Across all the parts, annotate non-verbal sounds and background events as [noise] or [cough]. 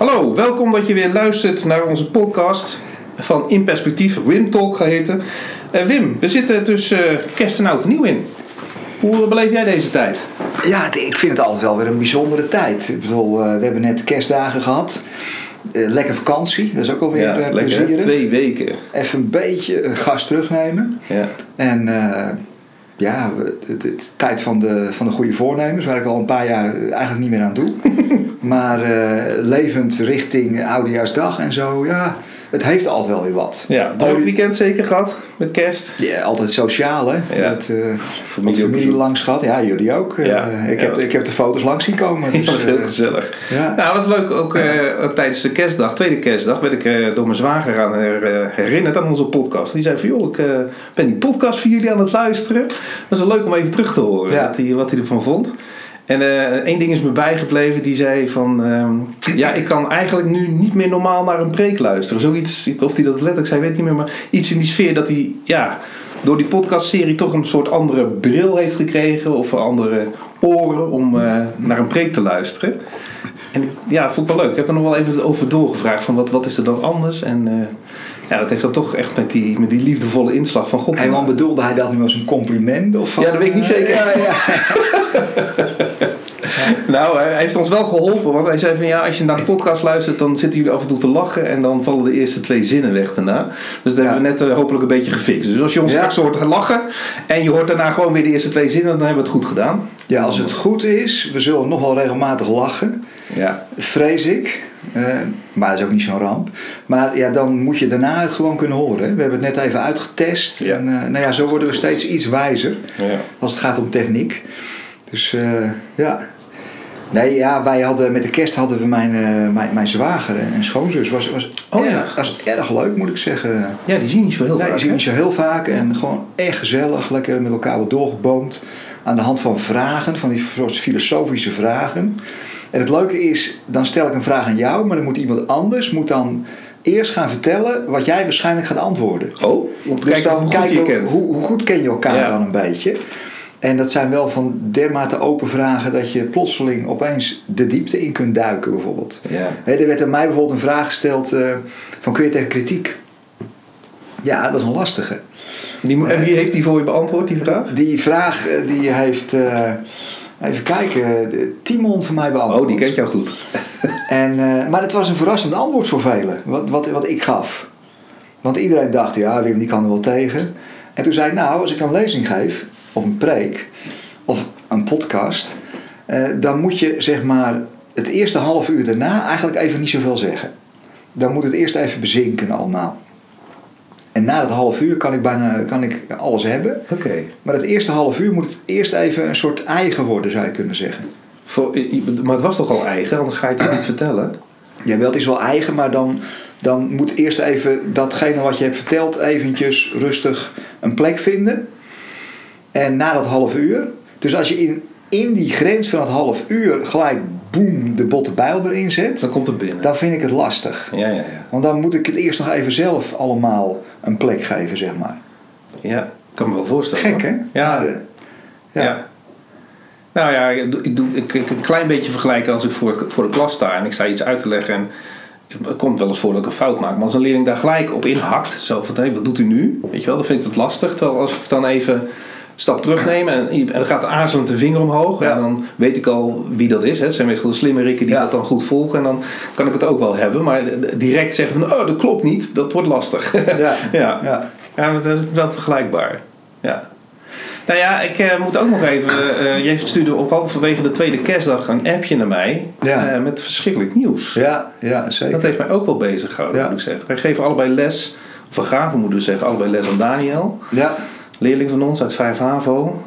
Hallo, welkom dat je weer luistert naar onze podcast van In Perspectief, Wim Talk geheten. Uh, Wim, we zitten tussen uh, kerst en oud en nieuw in. Hoe beleef jij deze tijd? Ja, ik vind het altijd wel weer een bijzondere tijd. Ik bedoel, we hebben net kerstdagen gehad. lekker vakantie, dat is ook alweer ja, lekker, Twee weken. Even een beetje gas terugnemen. Ja. En ja, de, tijd van de, van de goede voornemens, waar ik al een paar jaar eigenlijk niet meer aan doe. [laughs] maar uh, levend richting Oudejaarsdag en zo, ja, het heeft altijd wel weer wat. Ja, druk weekend zeker gehad met kerst. Ja, altijd sociaal hè. Ja. Met, uh, familie, familie langs gehad. Ja, jullie ook. Ja. Uh, ik, heb, ik heb de foto's langs zien komen. Dus, dat was heel gezellig. Ja. Nou, dat was leuk. Ook tijdens de kerstdag, tweede kerstdag, werd ik door mijn zwager aan herinnerd aan onze podcast. Die zei van, joh, ik ben die podcast voor jullie aan het luisteren. Dat is wel leuk om even terug te horen wat, hij, wat hij ervan vond. En uh, één ding is me bijgebleven, die zei van... Uh, ja, ik kan eigenlijk nu niet meer normaal naar een preek luisteren. Zoiets, of hij dat letterlijk zei, weet niet meer. Maar iets in die sfeer dat hij, ja, door die podcastserie toch een soort andere bril heeft gekregen. Of andere oren om uh, naar een preek te luisteren. En ja, vond ik wel leuk. Ik heb er nog wel even over doorgevraagd van wat, wat is er dan anders. En uh, ja, dat heeft dan toch echt met die, met die liefdevolle inslag van God. En bedoelde hij dat nu als een compliment? Of van, ja, dat weet ik niet zeker. Ja, ja. [laughs] [laughs] Nou, hij heeft ons wel geholpen. Want hij zei van ja, als je naar de podcast luistert, dan zitten jullie af en toe te lachen. En dan vallen de eerste twee zinnen weg daarna. Dus dat hebben we net uh, hopelijk een beetje gefixt. Dus als je ons straks hoort lachen en je hoort daarna gewoon weer de eerste twee zinnen, dan hebben we het goed gedaan. Ja, als het goed is, we zullen nog wel regelmatig lachen. Ja. Vrees ik. Uh, maar dat is ook niet zo'n ramp. Maar ja, dan moet je daarna het gewoon kunnen horen. We hebben het net even uitgetest. Ja. En uh, nou ja, zo worden we steeds iets wijzer ja. als het gaat om techniek. Dus ja. Nee, ja, wij hadden met de kerst hadden we mijn, uh, mijn, mijn zwager en schoonzus. Was, was, oh, erg, ja. was erg leuk, moet ik zeggen. Ja, die zien niet zo heel nee, vaak. Die zien niet zo heel vaak en gewoon echt gezellig, lekker met elkaar wat doorgeboomd. Aan de hand van vragen, van die soort filosofische vragen. En het leuke is, dan stel ik een vraag aan jou, maar dan moet iemand anders moet dan eerst gaan vertellen wat jij waarschijnlijk gaat antwoorden. Oh, om te dus kijken dan hoe, goed je kent. Hoe, hoe, goed ken je elkaar ja. dan een beetje. En dat zijn wel van dermate open vragen dat je plotseling opeens de diepte in kunt duiken, bijvoorbeeld. Ja. He, er werd aan mij bijvoorbeeld een vraag gesteld: uh, van kun je tegen kritiek? Ja, dat is een lastige. Die, en wie heeft die voor je beantwoord, die vraag? Die vraag die heeft, uh, even kijken, Timon van mij beantwoord. Oh, die kent jou goed. en, uh, maar het was een verrassend antwoord voor velen, wat, wat, wat ik gaf. Want iedereen dacht, ja, Wim die kan er wel tegen. En toen zei ik, nou, als ik een lezing geef, of een preek of een podcast, eh, dan moet je zeg maar het eerste half uur daarna eigenlijk even niet zoveel zeggen. Dan moet het eerst even bezinken allemaal. En na dat half uur kan ik bijna kan ik alles hebben. Oké. Maar het eerste half uur moet het eerst even een soort eigen worden, zou je kunnen zeggen. Maar het was toch al eigen, anders ga je het niet vertellen? Ja, wel, het is wel eigen, maar dan, dan moet eerst even datgene wat je hebt verteld eventjes rustig een plek vinden. En na dat half uur, dus als je in, in die grens van het half uur gelijk boem de botte bijl erin zet, dan komt het binnen. Dan vind ik het lastig. Ja, ja, ja. Want dan moet ik het eerst nog even zelf allemaal een plek geven, zeg maar. Ja, ik kan me wel voorstellen. Gek, hè? Ja. Maar, uh, ja. ja. Nou ja, ik doe ik, ik, een klein beetje vergelijken als ik voor, voor de klas sta en ik sta iets uit te leggen en het komt wel eens voor dat ik een fout maak. Maar als een leerling daar gelijk op inhakt, zo van hé, wat doet u nu? Weet je wel, dan vind ik het lastig. Terwijl als ik dan even stap terugnemen en, en dan gaat aarzelend de vinger omhoog. Ja. En dan weet ik al wie dat is. Hè. Het zijn meestal de slimme rikken die Ja. dat dan goed volgen. En dan kan ik het ook wel hebben. Maar direct zeggen van, oh, dat klopt niet. Dat wordt lastig. [laughs] Ja. ja. ja. Ja, dat is wel vergelijkbaar. Ja. Nou ja, ik eh, moet ook nog even. eh jij stuurde op halverwege de tweede kerstdag een appje naar mij. Ja. eh, met verschrikkelijk nieuws. Ja, ja, zeker. Dat heeft mij ook wel bezig gehouden, Ja. moet ik zeggen. Wij geven allebei les, of we gaven moeten we zeggen, allebei les aan Daniel. Ja, Leerling van ons uit 5 HAVO.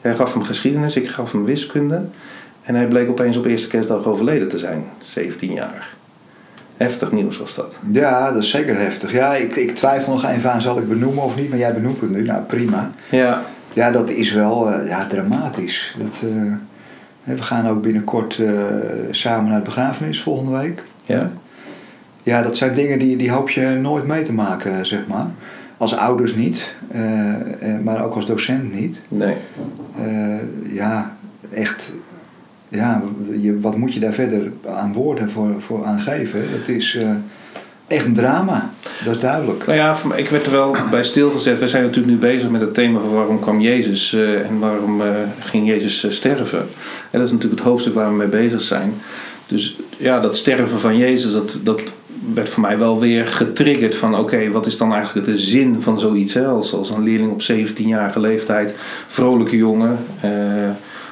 Hij gaf hem geschiedenis, ik gaf hem wiskunde. En hij bleek opeens op eerste kerstdag overleden te zijn, 17 jaar. Heftig nieuws was dat. ja, dat is zeker heftig. Ja, ik, ik twijfel nog even aan, zal ik benoemen of niet? Maar jij benoemt het nu, nou prima. Ja, Ja, dat is wel eh, ja, dramatisch. Dat, eh, we gaan ook binnenkort eh, samen naar de begrafenis volgende week. ja. Ja, dat zijn dingen die, die hoop je nooit mee te maken, zeg maar. Als ouders niet, eh, eh, maar ook als docent niet. Nee. Eh, ja, echt ja, je, wat moet je daar verder aan woorden voor, voor aan geven? Het is uh, echt een drama, dat is duidelijk. Nou ja, ik werd er wel bij stilgezet. We zijn natuurlijk nu bezig met het thema van waarom kwam Jezus uh, en waarom uh, ging Jezus sterven. En dat is natuurlijk het hoofdstuk waar we mee bezig zijn. Dus ja, dat sterven van Jezus, dat, dat werd voor mij wel weer getriggerd van oké, wat is dan eigenlijk de zin van zoiets? Hè? Als, als een leerling op 17-jarige leeftijd, vrolijke jongen, uh,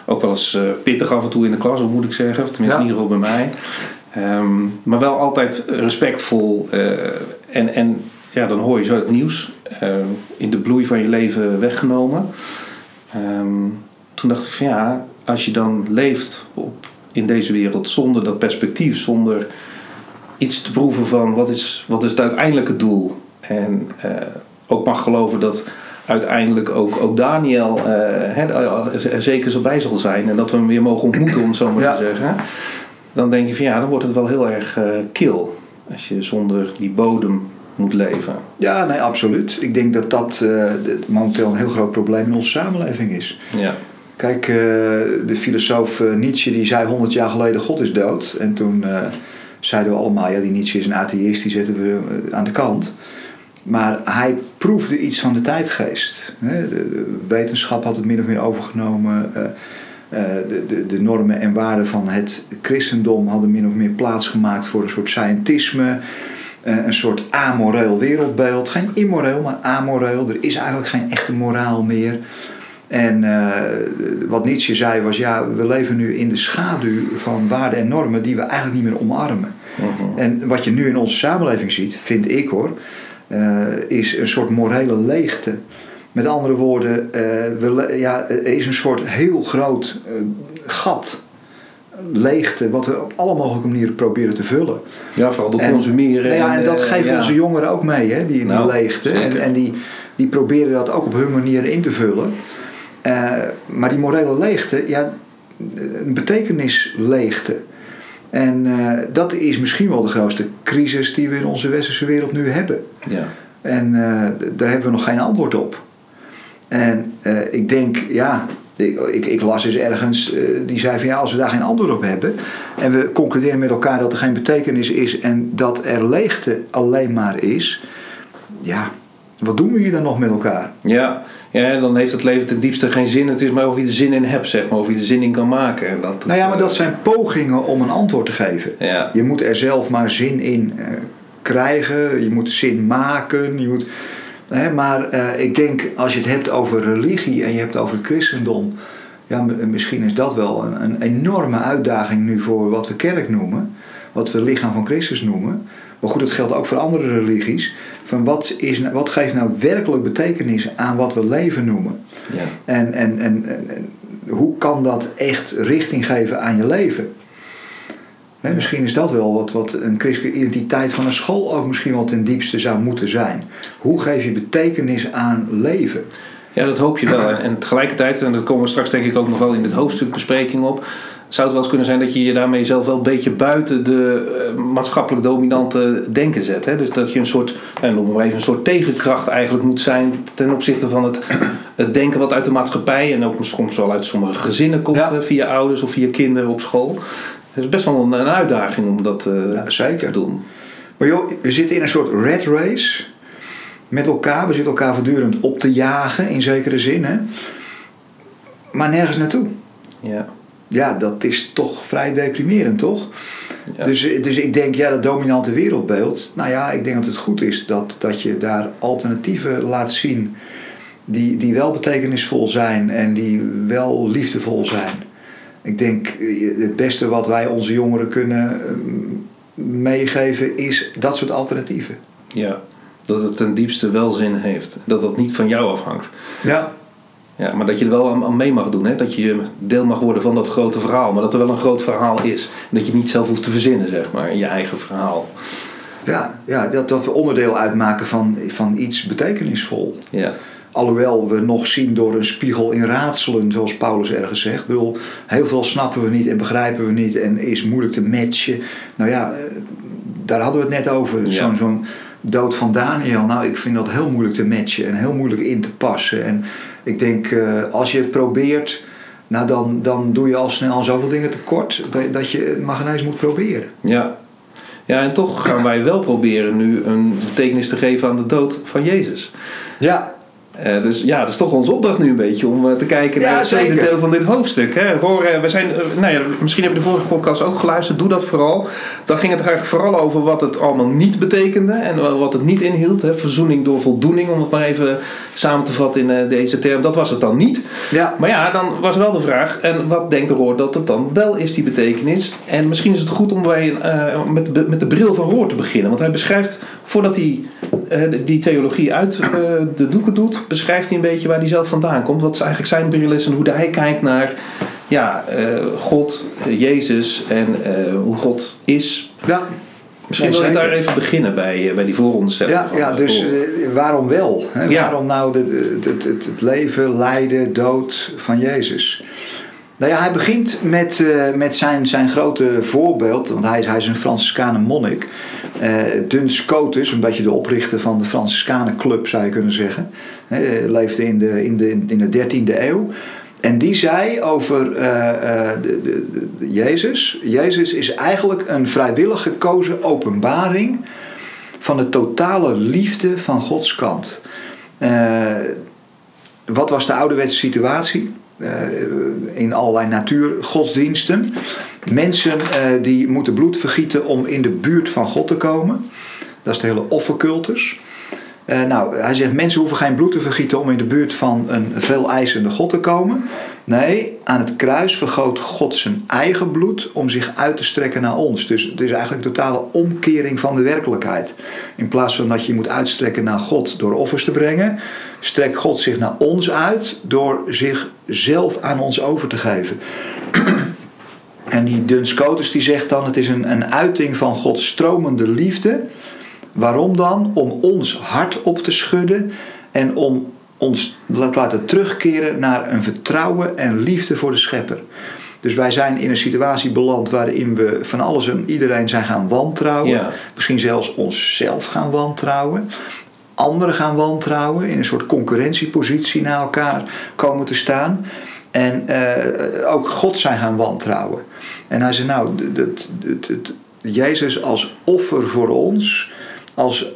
ook wel eens uh, pittig af en toe in de klas, moet ik zeggen, tenminste in ieder geval bij mij. Um, maar wel altijd respectvol uh, en, en ja, dan hoor je zo het nieuws in de bloei van je leven weggenomen. Um, toen dacht ik van ja, als je dan leeft op, in deze wereld zonder dat perspectief, zonder iets te proeven van wat is, wat is het uiteindelijke doel. En uh, ook mag geloven dat uiteindelijk ook, ook Daniel uh, er zeker zo bij zal zijn. En dat we hem weer mogen ontmoeten, om het zo maar ja. te zeggen. Dan denk je van ja, dan wordt het wel heel erg uh, kil. Als je zonder die bodem moet leven. Ja, nee, absoluut. Ik denk dat dat momenteel een heel groot probleem in onze samenleving is. Ja. Kijk, de filosoof Nietzsche die zei 100 jaar geleden God is dood. En toen zeiden we allemaal, ja, die Nietzsche is een atheïst, die zetten we eh, aan de kant. Maar hij proefde iets van de tijdgeest. De wetenschap had het min of meer overgenomen. Eh, eh, de, de, normen en waarden van het christendom hadden min of meer plaats gemaakt voor een soort scientisme. Een soort amoreel wereldbeeld. Geen immoreel, maar amoreel. Er is eigenlijk geen echte moraal meer. En uh, wat Nietzsche zei was, ja, we leven nu in de schaduw van waarden en normen die we eigenlijk niet meer omarmen. Uh-huh. En wat je nu in onze samenleving ziet, vind ik hoor, uh, is een soort morele leegte. Met andere woorden, uh, we, ja, er is een soort heel groot gat leegte, wat we op alle mogelijke manieren proberen te vullen. Ja, vooral door consumeren. Nou ja, en dat geven ja. onze jongeren ook mee, hè, die, die nou, leegte. En, en, die, die proberen dat ook op hun manier in te vullen. Uh, maar die morele leegte, ja, een betekenisleegte. En uh, dat is misschien wel de grootste crisis die we in onze westerse wereld nu hebben. Ja. En uh, daar hebben we nog geen antwoord op. En ik denk, ja, ik, ik, ik, las eens ergens, die zei van ja, als we daar geen antwoord op hebben en we concluderen met elkaar dat er geen betekenis is en dat er leegte alleen maar is, ja, wat doen we hier dan nog met elkaar? Ja, ja, dan heeft het leven ten diepste geen zin. Het is maar of je er zin in hebt, zeg maar. Of je er zin in kan maken. Dat, nou ja, maar dat zijn pogingen om een antwoord te geven. Ja. Je moet er zelf maar zin in uh, krijgen. Je moet zin maken. Je moet, hè, maar uh, ik denk, als je het hebt over religie en je hebt het over het christendom... Ja, misschien is dat wel een, een enorme uitdaging nu voor wat we kerk noemen. Wat we lichaam van Christus noemen. Maar goed, dat geldt ook voor andere religies. Van wat, is, wat geeft nou werkelijk betekenis aan wat we leven noemen? Ja. En, en, en, en, hoe kan dat echt richting geven aan je leven? He, misschien is dat wel wat, wat een christelijke identiteit van een school ook misschien wel ten diepste zou moeten zijn. Hoe geef je betekenis aan leven? Ja, dat hoop je wel. En tegelijkertijd, en dat komen we straks denk ik ook nog wel in dit hoofdstukbespreking op, zou het wel eens kunnen zijn dat je je daarmee zelf wel een beetje buiten de uh, maatschappelijk dominante denken zet. Hè? Dus dat je een soort, eh, noem maar even, een soort tegenkracht eigenlijk moet zijn ten opzichte van het, [clears throat] het denken wat uit de maatschappij en ook soms wel uit sommige gezinnen komt ja. via ouders of via kinderen op school. Het is best wel een, een uitdaging om dat uh, ja, zeker. te doen. Maar joh, we zitten in een soort red race met elkaar. We zitten elkaar voortdurend op te jagen in zekere zin. Hè? Maar nergens naartoe. Ja ja, dat is toch vrij deprimerend, toch? Ja. Dus, dus ik denk, ja, dat dominante wereldbeeld. Nou ja, ik denk dat het goed is dat, dat je daar alternatieven laat zien. Die, die wel betekenisvol zijn en die wel liefdevol zijn. Ik denk, het beste wat wij onze jongeren kunnen meegeven is dat soort alternatieven. Ja, dat het ten diepste wel zin heeft. Dat dat niet van jou afhangt. Ja. Ja, maar dat je er wel aan, mee mag doen. Hè? Dat je deel mag worden van dat grote verhaal. Maar dat er wel een groot verhaal is. En dat je niet zelf hoeft te verzinnen, zeg maar, in je eigen verhaal. Ja, ja dat, dat we onderdeel uitmaken van, van iets betekenisvol. Ja. Alhoewel we nog zien door een spiegel in raadselen, zoals Paulus ergens zegt. Ik bedoel, heel veel snappen we niet en begrijpen we niet en is moeilijk te matchen. Nou ja, eh, daar hadden we het net over. Ja. Zo'n zo'n dood van Daniel. Nou, ik vind dat heel moeilijk te matchen en heel moeilijk in te passen. En ik denk, uh, als je het probeert, nou dan, dan doe je al snel zoveel dingen tekort dat, je het maar ineens moet proberen. Ja. ja, en toch gaan wij wel proberen nu een betekenis te geven aan de dood van Jezus. Ja, Uh, dus ja, dat is toch onze opdracht nu een beetje om uh, te kijken Ja, naar het tweede deel van dit hoofdstuk. Hè. Hoor, uh, we zijn, nou ja, misschien heb je de vorige podcast ook geluisterd, doe dat vooral. Dan ging het eigenlijk vooral over wat het allemaal niet betekende en wat het niet inhield. Hè. Verzoening door voldoening, om het maar even samen te vatten in deze term. Dat was het dan niet. ja. Maar ja, dan was wel de vraag, en wat denkt de Roor dat het dan wel is, die betekenis? En misschien is het goed om bij, met, de, met de bril van Roor te beginnen. Want hij beschrijft, voordat hij die theologie uit de doeken doet, beschrijft hij een beetje waar hij zelf vandaan komt. Wat eigenlijk zijn bril is en hoe hij kijkt naar ja, God, Jezus en hoe God is. ja. Misschien wil ik daar even beginnen bij, bij die vooronderstelling. Ja, ja dus waarom wel? Hè? Ja. Waarom nou het, het, het leven, lijden, dood van Jezus? Nou ja, hij begint met, met zijn, zijn grote voorbeeld, want hij, hij is een Franciscanen monnik. Uh, Duns Scotus, een beetje de oprichter van de Franciscanen Club zou je kunnen zeggen. Hij leefde in de, in, de, in de 13e eeuw. En die zei over uh, de, de, de, Jezus: Jezus is eigenlijk een vrijwillig gekozen openbaring van de totale liefde van Gods kant. wat was de ouderwetse situatie? Uh, in allerlei natuurgodsdiensten. Mensen uh, die moeten bloed vergieten om in de buurt van God te komen. Dat is de hele offercultus. Uh, nou, hij zegt mensen hoeven geen bloed te vergieten om in de buurt van een veel eisende God te komen. Nee, aan het kruis vergoot God zijn eigen bloed om zich uit te strekken naar ons. Dus het is eigenlijk een totale omkering van de werkelijkheid. In plaats van dat je moet uitstrekken naar God door offers te brengen, strekt God zich naar ons uit door zichzelf aan ons over te geven. [clears throat] En die Duns die zegt dan: het is een, een uiting van Gods stromende liefde. Waarom dan? Om ons hart op te schudden en om ons te laten terugkeren naar een vertrouwen en liefde voor de schepper. Dus wij zijn in een situatie beland waarin we van alles en iedereen zijn gaan wantrouwen. Ja. Misschien zelfs onszelf gaan wantrouwen. Anderen gaan wantrouwen. In een soort concurrentiepositie naar elkaar komen te staan. En uh, ook God zijn gaan wantrouwen. En hij zei nou, dat, dat, dat, Jezus als offer voor ons, als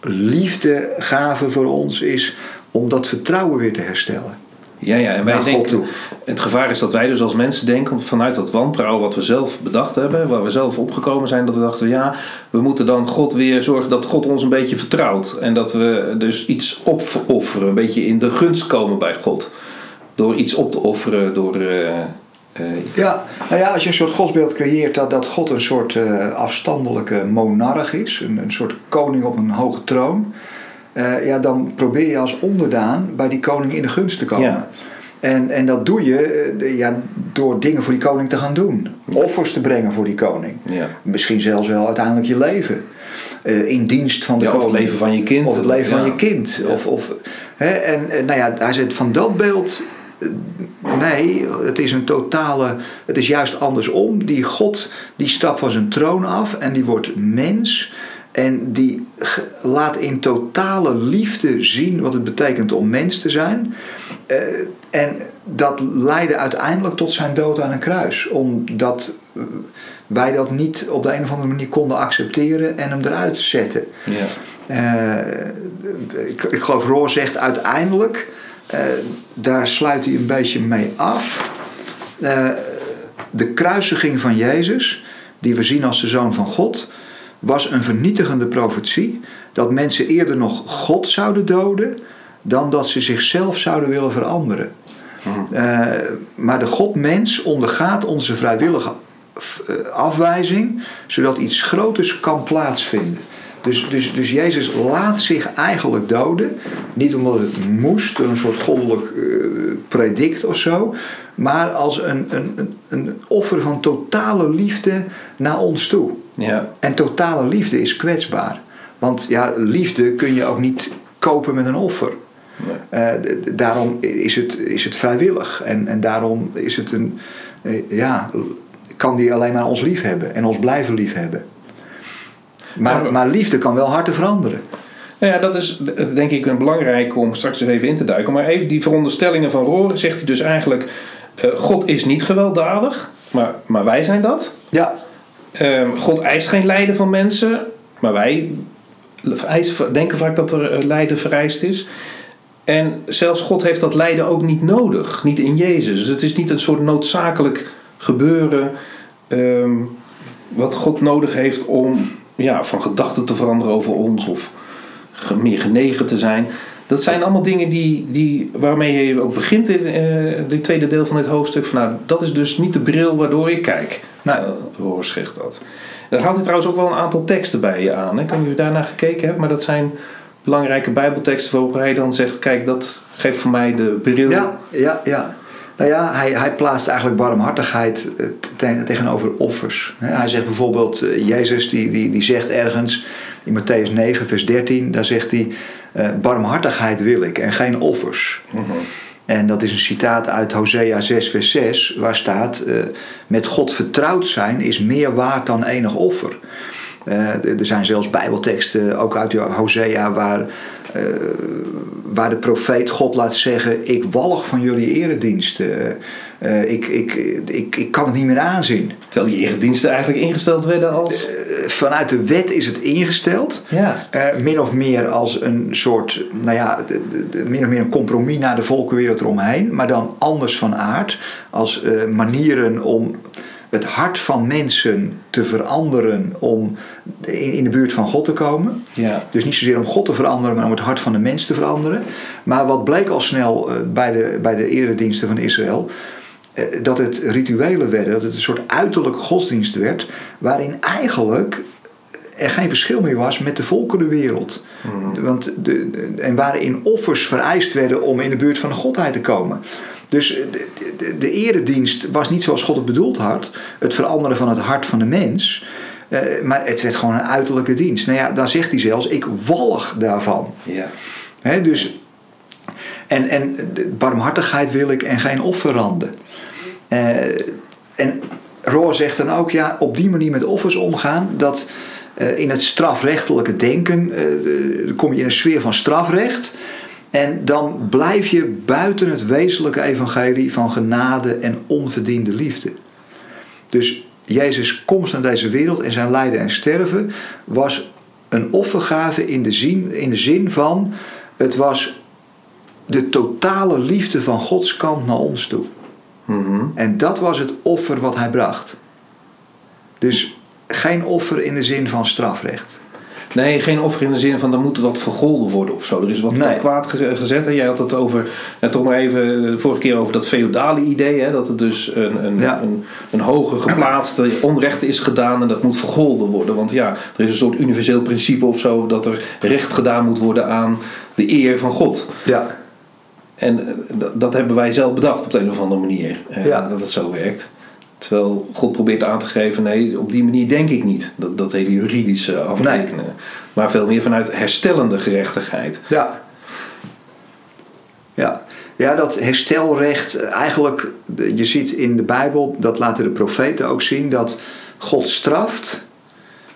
liefdegave voor ons is om dat vertrouwen weer te herstellen. Ja, ja, en wij Naar denken, het gevaar is dat wij dus als mensen denken vanuit dat wantrouwen wat we zelf bedacht hebben, waar we zelf opgekomen zijn, dat we dachten, ja, we moeten dan God weer zorgen dat God ons een beetje vertrouwt. En dat we dus iets opofferen, een beetje in de gunst komen bij God. Door iets op te offeren, door... Uh, uh, ja, nou ja, als je een soort godsbeeld creëert dat, dat God een soort uh, afstandelijke monarch is, een, een soort koning op een hoge troon. Uh, ja, dan probeer je als onderdaan bij die koning in de gunst te komen. Ja. En, en dat doe je uh, ja, door dingen voor die koning te gaan doen. Offers te brengen voor die koning. Ja. Misschien zelfs wel uiteindelijk je leven. Uh, in dienst van de ja, koning. Of het leven van je kind. Of het leven van je kind. Of, of, hè, en, en nou ja, hij zegt van dat beeld... Nee, het is een totale... Het is juist andersom. Die God die stapt van zijn troon af en die wordt mens... En die laat in totale liefde zien wat het betekent om mens te zijn. Uh, en dat leidde uiteindelijk tot zijn dood aan een kruis. Omdat wij dat niet op de een of andere manier konden accepteren en hem eruit zetten. Ja. Uh, ik, ik, geloof Roor zegt uiteindelijk, uh, daar sluit hij een beetje mee af. de kruisiging van Jezus, die we zien als de zoon van God was een vernietigende profetie dat mensen eerder nog God zouden doden dan dat ze zichzelf zouden willen veranderen. Hmm. Uh, maar de God-mens ondergaat onze vrijwillige afwijzing zodat iets groters kan plaatsvinden. Dus, dus, dus Jezus laat zich eigenlijk doden, niet omdat het moest, door een soort goddelijk uh, predict of zo, maar als een, een, een offer van totale liefde naar ons toe. Ja. En totale liefde is kwetsbaar. Want ja, liefde kun je ook niet kopen met een offer. Nee. Uh, daarom is het, is het vrijwillig. En, en daarom is het een, uh, ja, kan die alleen maar ons lief hebben en ons blijven lief hebben. Maar, Ja. maar liefde kan wel harten veranderen. Nou ja, dat is denk ik een belangrijk om straks eens even in te duiken. Maar even die veronderstellingen van Roor zegt hij dus eigenlijk... God is niet gewelddadig, maar, maar wij zijn dat. Ja. Ehm, God eist geen lijden van mensen, maar wij denken vaak dat er lijden vereist is. En zelfs God heeft dat lijden ook niet nodig, niet in Jezus. Dus het is niet een soort noodzakelijk gebeuren ehm, wat God nodig heeft om ja, van gedachten te veranderen over ons of meer genegen te zijn. Dat zijn allemaal dingen die, die, waarmee je ook begint in uh, dit tweede deel van dit hoofdstuk. Van, nou, dat is dus niet de bril waardoor je kijkt. Nou, uh, zegt dat. Daar had hij trouwens ook wel een aantal teksten bij je aan. Ik weet niet of je daarna gekeken hebt, maar dat zijn belangrijke bijbelteksten waarop hij dan zegt... kijk, dat geeft voor mij de bril. Ja, ja, ja. Nou ja, hij, hij plaatst eigenlijk barmhartigheid eh, tegenover offers. Hij zegt bijvoorbeeld, eh, Jezus die, die, die zegt ergens in Matthäus 9 vers 13... daar zegt hij, uh, barmhartigheid wil ik en geen offers. Mhm. En dat is een citaat uit Hosea 6 vers 6 waar staat... Uh, met God vertrouwd zijn is meer waard dan enig offer... Uh, er zijn zelfs bijbelteksten, ook uit Hosea, waar, uh, waar de profeet God laat zeggen... ik walg van jullie erediensten. Uh, ik, ik, ik, ik kan het niet meer aanzien. Terwijl die erediensten eigenlijk ingesteld werden als... vanuit de wet is het ingesteld. Ja. min of meer als een soort, nou ja, de, de, min of meer een compromis naar de volkenwereld eromheen. Maar dan anders van aard. Als manieren om het hart van mensen te veranderen om in, de buurt van God te komen. Ja. Dus niet zozeer om God te veranderen, maar om het hart van de mens te veranderen. Maar wat bleek al snel bij de, bij de erediensten van Israël, dat het rituelen werden, dat het een soort uiterlijke godsdienst werd, waarin eigenlijk er geen verschil meer was met de volkerenwereld. Mm. Want de, en waarin offers vereist werden om in de buurt van de godheid te komen. Dus de, de, de eredienst was niet zoals God het bedoeld had. Het veranderen van het hart van de mens. Uh, maar het werd gewoon een uiterlijke dienst. Nou ja, dan zegt hij zelfs, ik walg daarvan. Ja. He, dus, en, en barmhartigheid wil ik en geen offeranden. Uh, en Roor zegt dan ook, ja, op die manier met offers omgaan, dat uh, in het strafrechtelijke denken, kom je in een sfeer van strafrecht. En dan blijf je buiten het wezenlijke evangelie van genade en onverdiende liefde. Dus Jezus' komst naar deze wereld en zijn lijden en sterven was een offergave in de zin, in de zin van het was de totale liefde van Gods kant naar ons toe. Mm En dat was het offer wat hij bracht. Dus geen offer in de zin van strafrecht. Nee, geen offer in de zin van er moet wat vergolden worden of zo. Er is wat, wat kwaad gezet. En jij had het over, nou, toch maar even de vorige keer over dat feodale idee. Hè, dat het dus een, een, een, een hoger geplaatste onrecht is gedaan en dat moet vergolden worden. Want ja, er is een soort universeel principe of zo dat er recht gedaan moet worden aan de eer van God. Ja. En eh, dat hebben wij zelf bedacht op de een of andere manier. Eh, ja. Dat het zo werkt. Terwijl God probeert aan te geven, nee, op die manier denk ik niet. Dat, dat hele juridische afrekenen. Maar veel meer vanuit herstellende gerechtigheid. Ja. Ja. Ja, dat herstelrecht, eigenlijk, je ziet in de Bijbel, dat laten de profeten ook zien, dat God straft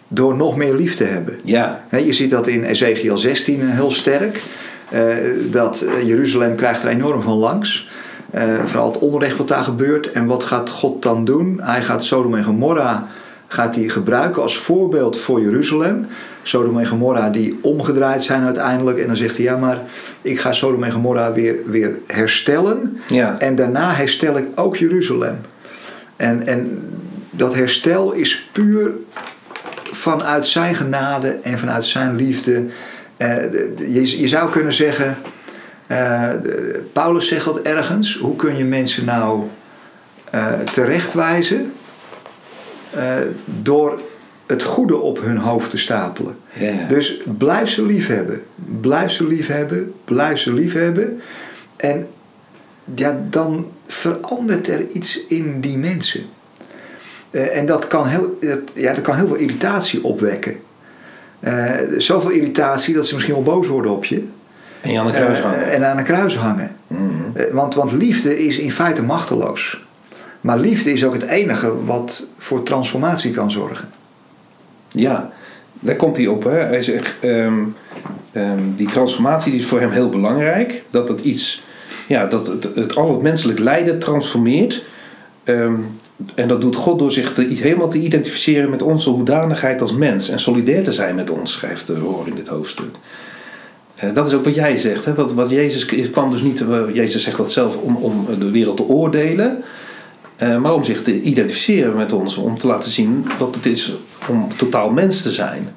door nog meer lief te hebben. Ja. Je ziet dat in Ezekiel 16 heel sterk. Eh, dat Jeruzalem krijgt er enorm van langs. Uh, vooral het onrecht wat daar gebeurt. En wat gaat God dan doen? Hij gaat Sodom en Gomorra gaat hij gebruiken als voorbeeld voor Jeruzalem. Sodom en Gomorra die omgedraaid zijn uiteindelijk. En dan zegt hij, ja maar ik ga Sodom en Gomorra weer, weer herstellen. Ja. En daarna herstel ik ook Jeruzalem. En, en dat herstel is puur vanuit zijn genade en vanuit zijn liefde. Uh, je, je zou kunnen zeggen, uh, Paulus zegt dat ergens. Hoe kun je mensen nou uh, terechtwijzen? Door het goede op hun hoofd te stapelen. Yeah. Dus blijf ze lief hebben. Blijf ze lief hebben. Blijf ze lief hebben. En ja, dan verandert er iets in die mensen. en dat kan, heel, dat, ja, dat kan heel veel irritatie opwekken. Zoveel irritatie dat ze misschien wel boos worden op je. En aan een kruis hangen. Uh, en aan een kruis hangen. Mm want, want liefde is in feite machteloos. Maar liefde is ook het enige wat voor transformatie kan zorgen. Ja, daar komt hij op. Hè? Hij zegt, um, um, die transformatie die is voor hem heel belangrijk. Dat dat iets ja, dat het, het al het menselijk lijden transformeert. Ehm, en dat doet God door zich te, helemaal te identificeren met onze hoedanigheid als mens. En solidair te zijn met ons, schrijft de Roor in dit hoofdstuk. Uh, dat is ook wat jij zegt. Hè? Wat, wat Jezus kwam dus niet, uh, Jezus zegt dat zelf, om, om de wereld te oordelen. Uh, maar om zich te identificeren met ons. Om te laten zien wat het is om totaal mens te zijn.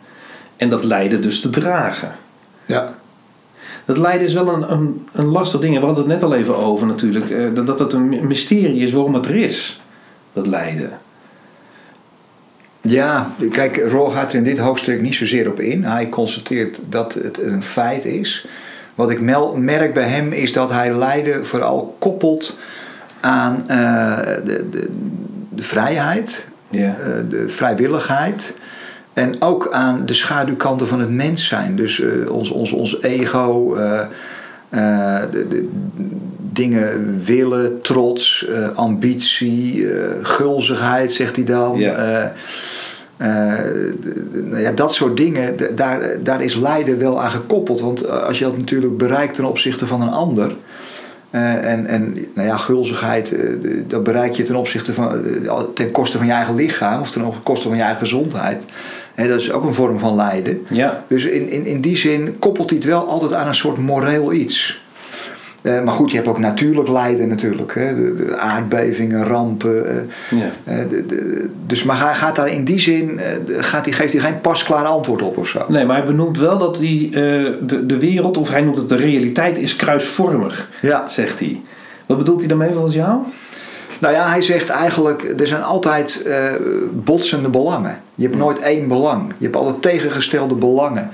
En dat lijden dus te dragen. Ja. Dat lijden is wel een, een, een lastig ding. We hadden het net al even over natuurlijk. dat het een mysterie is waarom het er is. Dat lijden. Ja, kijk, Rol gaat er in dit hoofdstuk niet zozeer op in. Hij constateert dat het een feit is. Wat ik merk bij hem is dat hij lijden vooral koppelt aan uh, de, de, de, vrijheid, yeah. uh, de vrijwilligheid. En ook aan de schaduwkanten van het mens zijn. Dus uh, ons, ons, ons ego, de, de, dingen willen, trots, ambitie, gulzigheid, zegt hij dan. Yeah. nou ja, dat soort dingen, daar, daar is lijden wel aan gekoppeld. Want als je dat natuurlijk bereikt ten opzichte van een ander, en, en nou ja, gulzigheid, dat bereik je ten opzichte van, ten koste van je eigen lichaam of ten koste van je eigen gezondheid. He, dat is ook een vorm van lijden. Ja. Dus in, in, in die zin koppelt hij het wel altijd aan een soort moreel iets. Uh, maar goed, je hebt ook natuurlijk lijden natuurlijk. Hè? De, de aardbevingen, rampen. Uh, ja. uh, de, de, dus, maar hij gaat daar in die zin, gaat hij, geeft hij geen pasklaar antwoord op of zo. Nee, maar hij benoemt wel dat die, de, de wereld, of hij noemt het de realiteit, is kruisvormig, ja. zegt hij. Wat bedoelt hij daarmee volgens jou? Nou ja, hij zegt eigenlijk, er zijn altijd botsende belangen. Je hebt nooit één belang. Je hebt altijd tegengestelde belangen.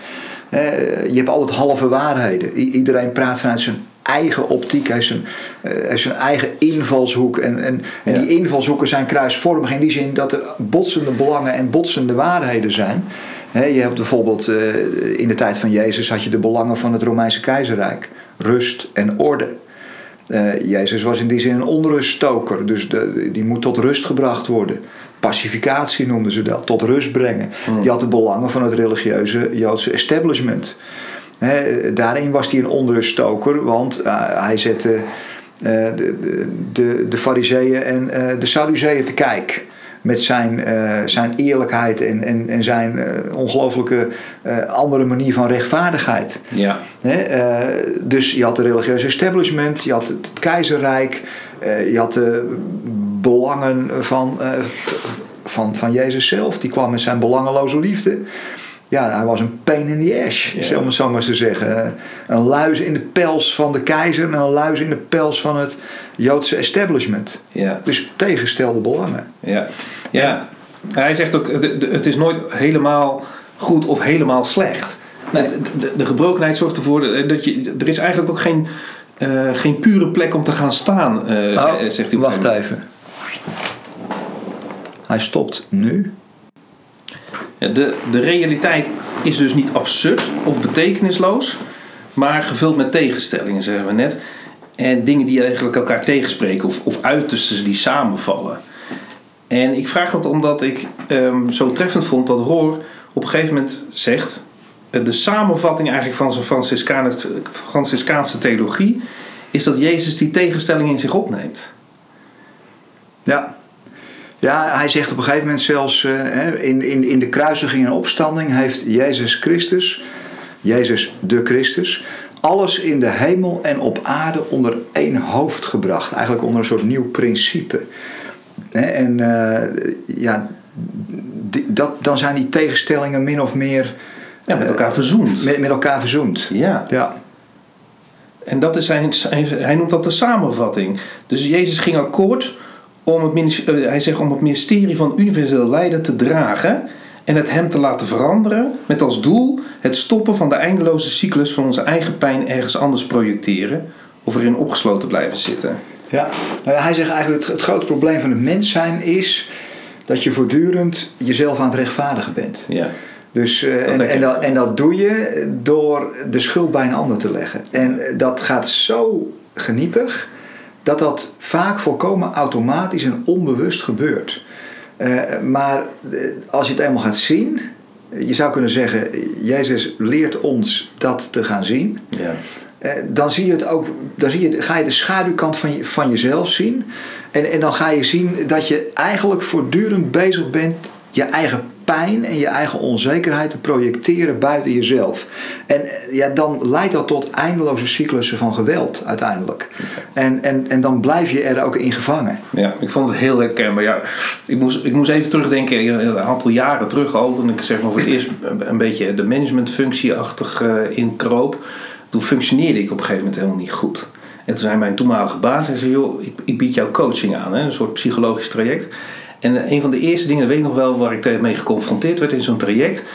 je hebt altijd halve waarheden. I iedereen praat vanuit zijn eigen optiek, hij heeft zijn, heeft zijn eigen invalshoek. En, en, en Ja. die invalshoeken zijn kruisvormig in die zin dat er botsende belangen en botsende waarheden zijn. Hè, je hebt bijvoorbeeld uh, in de tijd van Jezus had je de belangen van het Romeinse keizerrijk, rust en orde. Uh, Jezus was in die zin een onruststoker, dus de, die moet tot rust gebracht worden. Pacificatie noemden ze dat, tot rust brengen. Hmm. Die had de belangen van het religieuze Joodse establishment. He, daarin was hij een onruststoker, want uh, hij zette uh, de, de, de fariseeën en uh, de Sadduceeën te kijk. Met zijn, zijn eerlijkheid en, en, en zijn ongelooflijke andere manier van rechtvaardigheid. Ja. He, dus je had de religieuze establishment, je had het keizerrijk, je had de belangen van, van, van Jezus zelf. Die kwam met zijn belangeloze liefde ja, hij was een pain in the ass, Ja. stel me zo maar te zeggen. Een luis in de pels van de keizer en een luis in de pels van het Joodse establishment. Ja. Dus tegengestelde belangen. Ja. ja. Hij zegt ook, het, het is nooit helemaal goed of helemaal slecht. Nee. De, de, de gebrokenheid zorgt ervoor dat je, er is eigenlijk ook geen, uh, geen pure plek om te gaan staan, uh, oh, zegt hij. Wacht even. Hij stopt nu. De, de realiteit is dus niet absurd of betekenisloos, maar gevuld met tegenstellingen, zeggen we net. En dingen die eigenlijk elkaar tegenspreken of, of uitersten die samenvallen. En ik vraag dat omdat ik um, zo treffend vond dat Roor op een gegeven moment zegt... de samenvatting eigenlijk van zijn Franciscaanse, Franciscaanse theologie... is dat Jezus die tegenstelling in zich opneemt. Ja, ja, hij zegt op een gegeven moment zelfs uh, in, in, in de kruisiging en opstanding heeft Jezus Christus, Jezus de Christus, alles in de hemel en op aarde onder één hoofd gebracht. Eigenlijk onder een soort nieuw principe. En uh, ja, dat, dan zijn die tegenstellingen min of meer. Ja, met elkaar verzoend. Met, met elkaar verzoend. Ja. ja. En dat is zijn, hij noemt dat de samenvatting. Dus Jezus ging akkoord om het, hij zegt om het ministerie van universeel lijden te dragen en het hem te laten veranderen met als doel het stoppen van de eindeloze cyclus van onze eigen pijn ergens anders projecteren of erin opgesloten blijven zitten. Ja, nou ja hij zegt eigenlijk het, het grote probleem van het mens zijn is dat je voortdurend jezelf aan het rechtvaardigen bent. Ja. Dus, uh, en, en, dat, en dat doe je door de schuld bij een ander te leggen. En dat gaat zo geniepig dat dat vaak volkomen automatisch en onbewust gebeurt. Uh, maar als je het eenmaal gaat zien, je zou kunnen zeggen, Jezus leert ons dat te gaan zien. Ja. dan zie je het ook, dan zie je, ga je de schaduwkant van, je, van jezelf zien. En, en dan ga je zien dat je eigenlijk voortdurend bezig bent je eigen pijn en je eigen onzekerheid te projecteren buiten jezelf. En ja, dan leidt dat tot eindeloze cyclussen van geweld uiteindelijk. En, en, en dan blijf je er ook in gevangen. Ja, ik vond het heel herkenbaar. Ja, ik, moest, ik moest even terugdenken, een aantal jaren terug al, toen ik zeg maar voor het eerst een beetje de managementfunctie-achtig uh, inkroop. Toen functioneerde ik op een gegeven moment helemaal niet goed. En toen zei mijn toenmalige baas, hij zei, joh, ik, ik bied jou coaching aan, hè, een soort psychologisch traject. En een van de eerste dingen, weet ik nog wel, waar ik mee geconfronteerd werd in zo'n traject.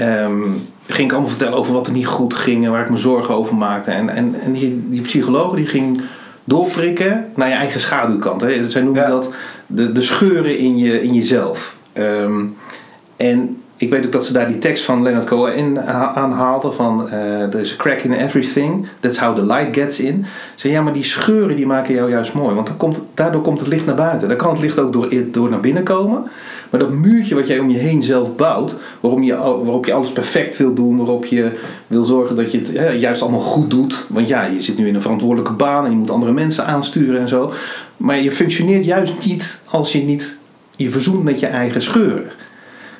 Um, ging ik allemaal vertellen over wat er niet goed ging en waar ik me zorgen over maakte. En, en, en die, die psycholoog die ging doorprikken naar je eigen schaduwkant. Hè. Zij noemen dat de, de scheuren in, je, in jezelf. Um, en ik weet ook dat ze daar die tekst van Leonard Cohen aanhaalden van there is a crack in everything, that's how the light gets in. Ze ja, maar die scheuren die maken jou juist mooi, want komt, daardoor komt het licht naar buiten. Dan kan het licht ook door, door naar binnen komen. Maar dat muurtje wat jij om je heen zelf bouwt, waarom je, waarop je alles perfect wil doen, waarop je wil zorgen dat je het juist allemaal goed doet. Want ja, je zit nu in een verantwoordelijke baan en je moet andere mensen aansturen en zo. Maar je functioneert juist niet als je niet je verzoent met je eigen scheuren.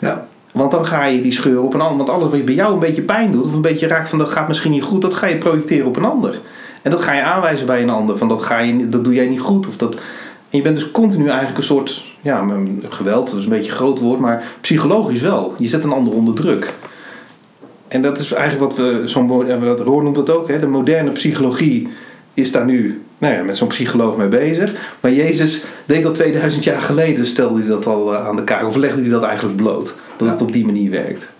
Ja. Want dan ga je die scheur op een ander. Want alles wat bij jou een beetje pijn doet, of een beetje raakt van dat gaat misschien niet goed, dat ga je projecteren op een ander. En dat ga je aanwijzen bij een ander. Van dat, ga je, dat doe jij niet goed. Of dat, en je bent dus continu eigenlijk een soort ja, geweld, dat is een beetje een groot woord, maar psychologisch wel. Je zet een ander onder druk. En dat is eigenlijk wat we, zo'n, wat Roor noemt dat ook, hè, de moderne psychologie is daar nu nou ja, met zo'n psycholoog mee bezig. Maar Jezus deed dat 2000 jaar geleden, stelde hij dat al eh, aan de kaak, of legde hij dat eigenlijk bloot dat het op die manier werkt.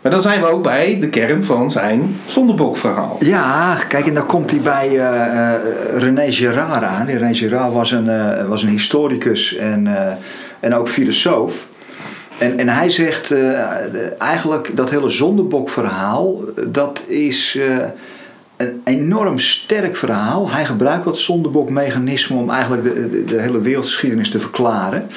Maar dan zijn we ook bij de kern van zijn zondebokverhaal. Ja, kijk, en dan komt hij bij uh, René Girard aan. René Girard was een, uh, was een historicus en, en ook filosoof. En, en hij zegt eigenlijk dat hele zondebokverhaal, dat is een enorm sterk verhaal. Hij gebruikt dat zondebokmechanisme om eigenlijk de, de, de hele wereldgeschiedenis te verklaren.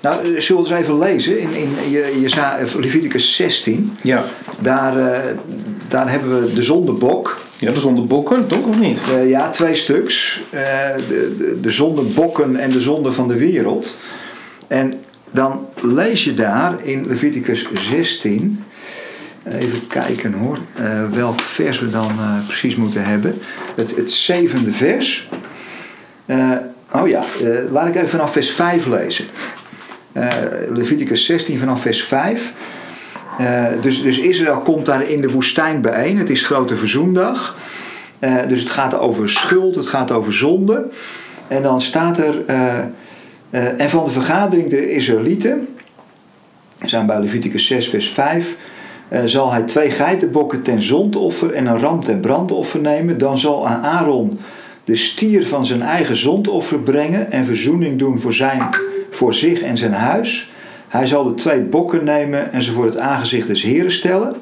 Nou, eh, zullen we eens even lezen in, in je, je eh, Leviticus 16. Ja. Daar, uh, daar hebben we de zondebok. Ja, de zondebokken, toch of niet? Uh, ja, twee stuks. Uh, de, de, de zondebokken en de zonde van de wereld. En dan lees je daar in Leviticus 16. Even kijken hoor, uh, welk vers we dan precies moeten hebben. Het, het zevende vers. oh ja, laat ik even vanaf vers 5 lezen. Leviticus 16 vanaf vers 5. Uh, eh, dus, dus Israël komt daar in de woestijn bijeen. Het is Grote Verzoendag. Dus het gaat over schuld, het gaat over zonde. En dan staat er. en van de vergadering der Israëlieten. Zijn bij Leviticus 6, vers 5. Zal hij twee geitenbokken ten zondoffer en een ram ten brandoffer nemen. Dan zal aan Aaron de stier van zijn eigen zondoffer brengen en verzoening doen voor zijn voor zich en zijn huis. Hij zal de twee bokken nemen en ze voor het aangezicht des Heren stellen.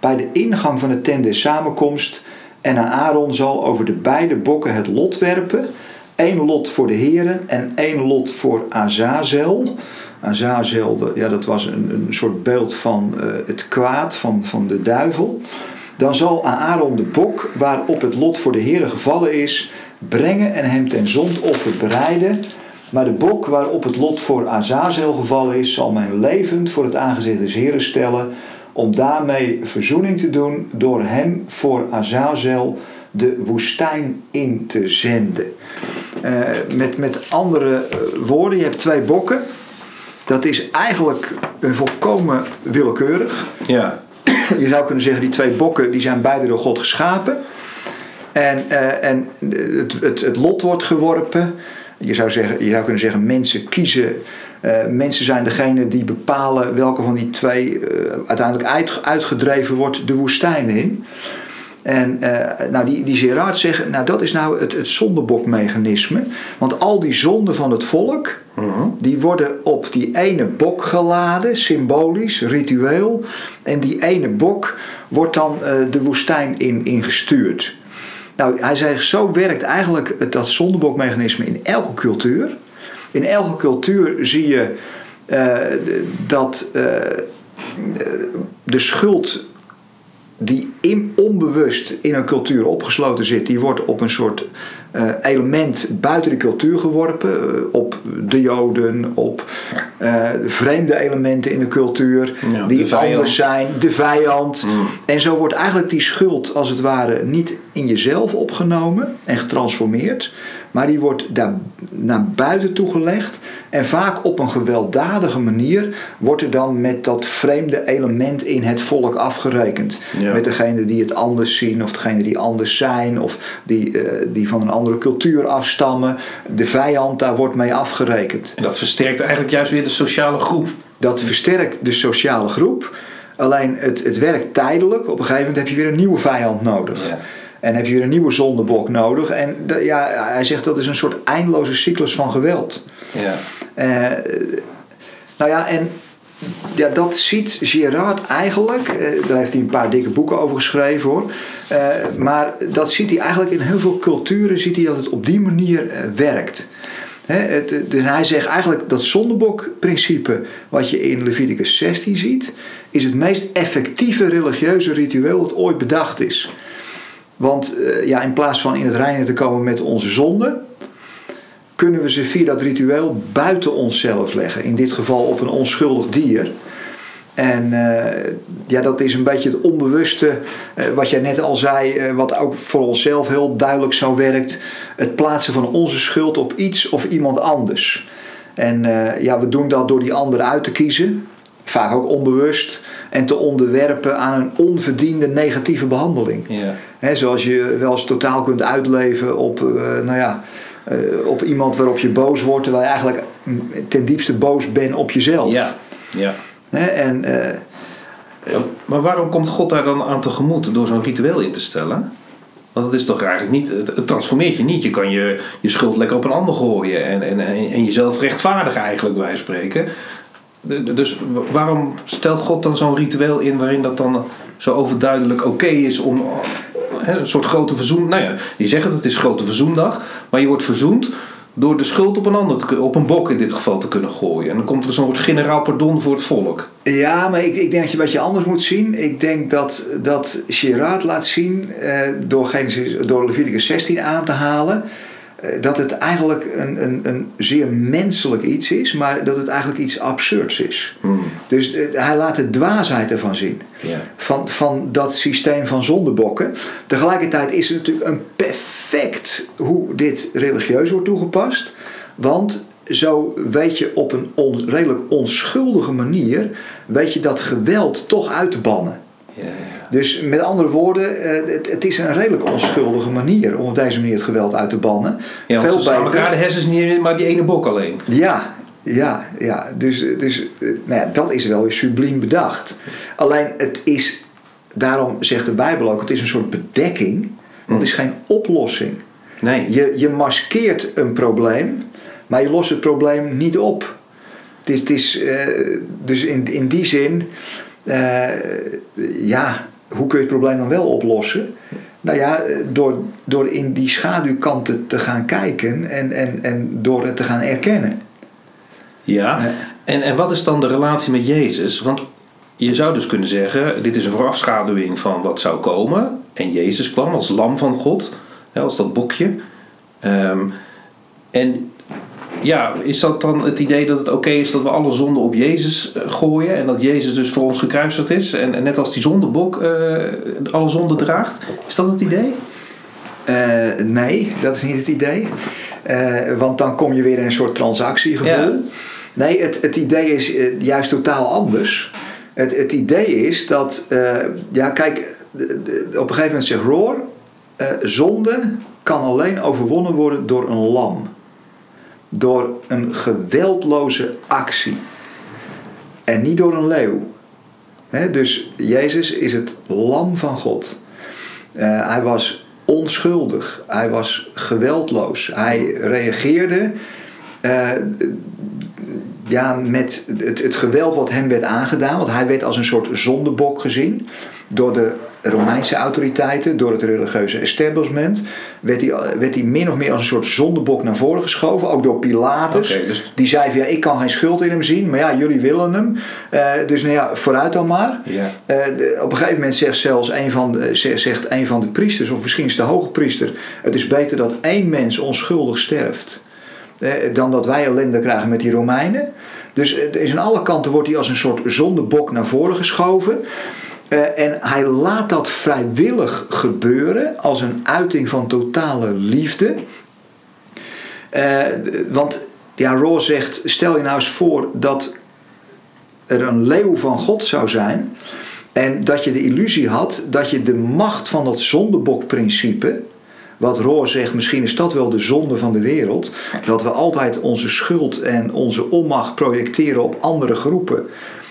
Bij de ingang van de tent des samenkomst. En Aaron zal over de beide bokken het lot werpen. Eén lot voor de Heren en één lot voor Azazel. Azazel, ja, dat was een, een soort beeld van uh, het kwaad, van, van de duivel. Dan zal Aaron de bok waarop het lot voor de Heren gevallen is, brengen en hem ten zondoffer bereiden maar de bok waarop het lot voor Azazel gevallen is, zal men levend voor het aangezicht des Heren stellen, om daarmee verzoening te doen door hem voor Azazel de woestijn in te zenden. Uh, met, met andere eh, woorden, je hebt twee bokken. Dat is eigenlijk een volkomen willekeurig. Ja. Je zou kunnen zeggen, die twee bokken die zijn beide door God geschapen. En, uh, en het, het, het lot wordt geworpen. Je zou, zeggen, je zou kunnen zeggen, mensen kiezen. Uh, mensen zijn degene die bepalen welke van die twee uh, uiteindelijk uit, uitgedreven wordt de woestijn in. En uh, nou, die, die Gerard zegt, nou dat is nou het, het zondebokmechanisme. Want al die zonden van het volk, -huh. die worden op die ene bok geladen, symbolisch, ritueel. En die ene bok wordt dan de woestijn in, ingestuurd. Nou, hij zegt, zo werkt eigenlijk dat zondebokmechanisme in elke cultuur. In elke cultuur zie je uh, dat de schuld die in, onbewust in een cultuur opgesloten zit, die wordt op een soort uh, element buiten de cultuur geworpen. Uh, op de Joden, op uh, vreemde elementen in de cultuur ja, die anders zijn, de vijand. Mm. En zo wordt eigenlijk die schuld als het ware niet in jezelf opgenomen en getransformeerd, maar die wordt daar naar buiten toe gelegd. En vaak op een gewelddadige manier wordt er dan met dat vreemde element in het volk afgerekend. Met degene die het anders zien, of degene die anders zijn, of die, uh, die van een andere cultuur afstammen. De vijand, daar wordt mee afgerekend. En dat versterkt eigenlijk juist weer de sociale groep. Dat versterkt de sociale groep. Alleen het, het werkt tijdelijk. Op een gegeven moment heb je weer een nieuwe vijand nodig. Ja. En heb je weer een nieuwe zondebok nodig. En ja, hij zegt dat is een soort eindeloze cyclus van geweld. Ja. Uh, nou ja, en ja, dat ziet Gerard eigenlijk. Uh, daar heeft hij een paar dikke boeken over geschreven hoor. Uh, maar dat ziet hij eigenlijk in heel veel culturen. Ziet hij dat het op die manier werkt. het, dus hij zegt eigenlijk dat zondebokprincipe, wat je in Leviticus 16 ziet, is het meest effectieve religieuze ritueel dat ooit bedacht is. Want uh, ja, in plaats van in het reinen te komen met onze zonden, kunnen we ze via dat ritueel buiten onszelf leggen. In dit geval op een onschuldig dier. En uh, ja, dat is een beetje het onbewuste, uh, wat jij net al zei, wat ook voor onszelf heel duidelijk zo werkt. Het plaatsen van onze schuld op iets of iemand anders. En ja, we doen dat door die ander uit te kiezen, vaak ook onbewust en te onderwerpen aan een onverdiende negatieve behandeling. Ja. zoals je wel eens totaal kunt uitleven op, uh, nou ja, uh, op iemand waarop je boos wordt, terwijl je eigenlijk ten diepste boos bent op jezelf. Ja, ja. en, uh, maar waarom komt God daar dan aan tegemoet door zo'n ritueel in te stellen? Want het is toch eigenlijk niet, het, transformeert je niet. Je kan je, je schuld lekker op een ander gooien en, en, en jezelf rechtvaardigen eigenlijk bij spreken. Dus waarom stelt God dan zo'n ritueel in waarin dat dan zo overduidelijk oké is om een soort grote verzoen. Nou ja, je zegt het, het is grote verzoendag, maar je wordt verzoend door de schuld op een ander, op een bok in dit geval te kunnen gooien. En dan komt er zo'n generaal pardon voor het volk. Ja, maar ik, ik denk dat je wat je anders moet zien. Ik denk dat, dat Gerard laat zien, eh, door, Genesis, door Leviticus 16 aan te halen dat het eigenlijk een, een, een zeer menselijk iets is, maar dat het eigenlijk iets absurds is. Hmm. Dus uh, hij laat de dwaasheid ervan zien. Van, van dat systeem van zondebokken. Tegelijkertijd is het natuurlijk een perfect hoe dit religieus wordt toegepast. Want zo weet je op een on, redelijk onschuldige manier weet je dat geweld toch uit te bannen. Dus met andere woorden, eh, het, het, is een redelijk onschuldige manier om op deze manier het geweld uit te bannen. Ja, Veel beter. elkaar de hersens niet, maar die ene bok alleen. Ja, ja, ja. Dus, dus eh, nou ja, dat is wel weer subliem bedacht. Alleen het is, daarom zegt de Bijbel ook, het is een soort bedekking, want het is geen oplossing. Nee. Je, je maskeert een probleem, maar je lost het probleem niet op. Het is, het is, uh, dus in, in die zin, uh, ja, hoe kun je het probleem dan wel oplossen? Nou ja, door, door in die schaduwkanten te gaan kijken en, en, en door het te gaan erkennen. Ja, en, en wat is dan de relatie met Jezus? Want je zou dus kunnen zeggen, dit is een voorafschaduwing van wat zou komen. En Jezus kwam als lam van God, als dat bokje. Um, en ja, is dat dan het idee dat het oké is dat we alle zonden op Jezus eh, gooien en dat Jezus dus voor ons gekruisigd is en, en net als die zondebok uh, alle zonden draagt? Is dat het idee? Uh, nee, dat is niet het idee. Uh, want dan kom je weer in een soort transactiegevoel. Ja. Nee, het, het idee is juist totaal anders. Het, het idee is dat, ja, kijk, op een gegeven moment zegt Roar: zonde kan alleen overwonnen worden door een lam door een geweldloze actie. En niet door een leeuw. dus Jezus is het lam van God. Uh, hij was onschuldig. Hij was geweldloos. Hij reageerde uh, ja, met het, het geweld wat hem werd aangedaan. Want hij werd als een soort zondebok gezien door de Romeinse autoriteiten, door het religieuze establishment, werd hij, werd hij min of meer als een soort zondebok naar voren geschoven. Ook door Pilatus. Dus- Die zei van ja, ik kan geen schuld in hem zien, maar ja, jullie willen hem. Eh, dus nou ja, vooruit dan maar. Eh, de- op een gegeven moment zegt zelfs een van, de, ze- zegt een van de priesters, of misschien is de hoge priester, het is beter dat één mens onschuldig sterft. eh, dan dat wij ellende krijgen met die Romeinen. Dus is aan alle kanten wordt hij als een soort zondebok naar voren geschoven. Eh, en hij laat dat vrijwillig gebeuren als een uiting van totale liefde. Eh, want ja, Raw zegt: stel je nou eens voor dat er een leeuw van God zou zijn. En dat je de illusie had dat je de macht van dat zondebokprincipe. Wat Roor zegt, misschien is dat wel de zonde van de wereld. Dat we altijd onze schuld en onze onmacht projecteren op andere groepen.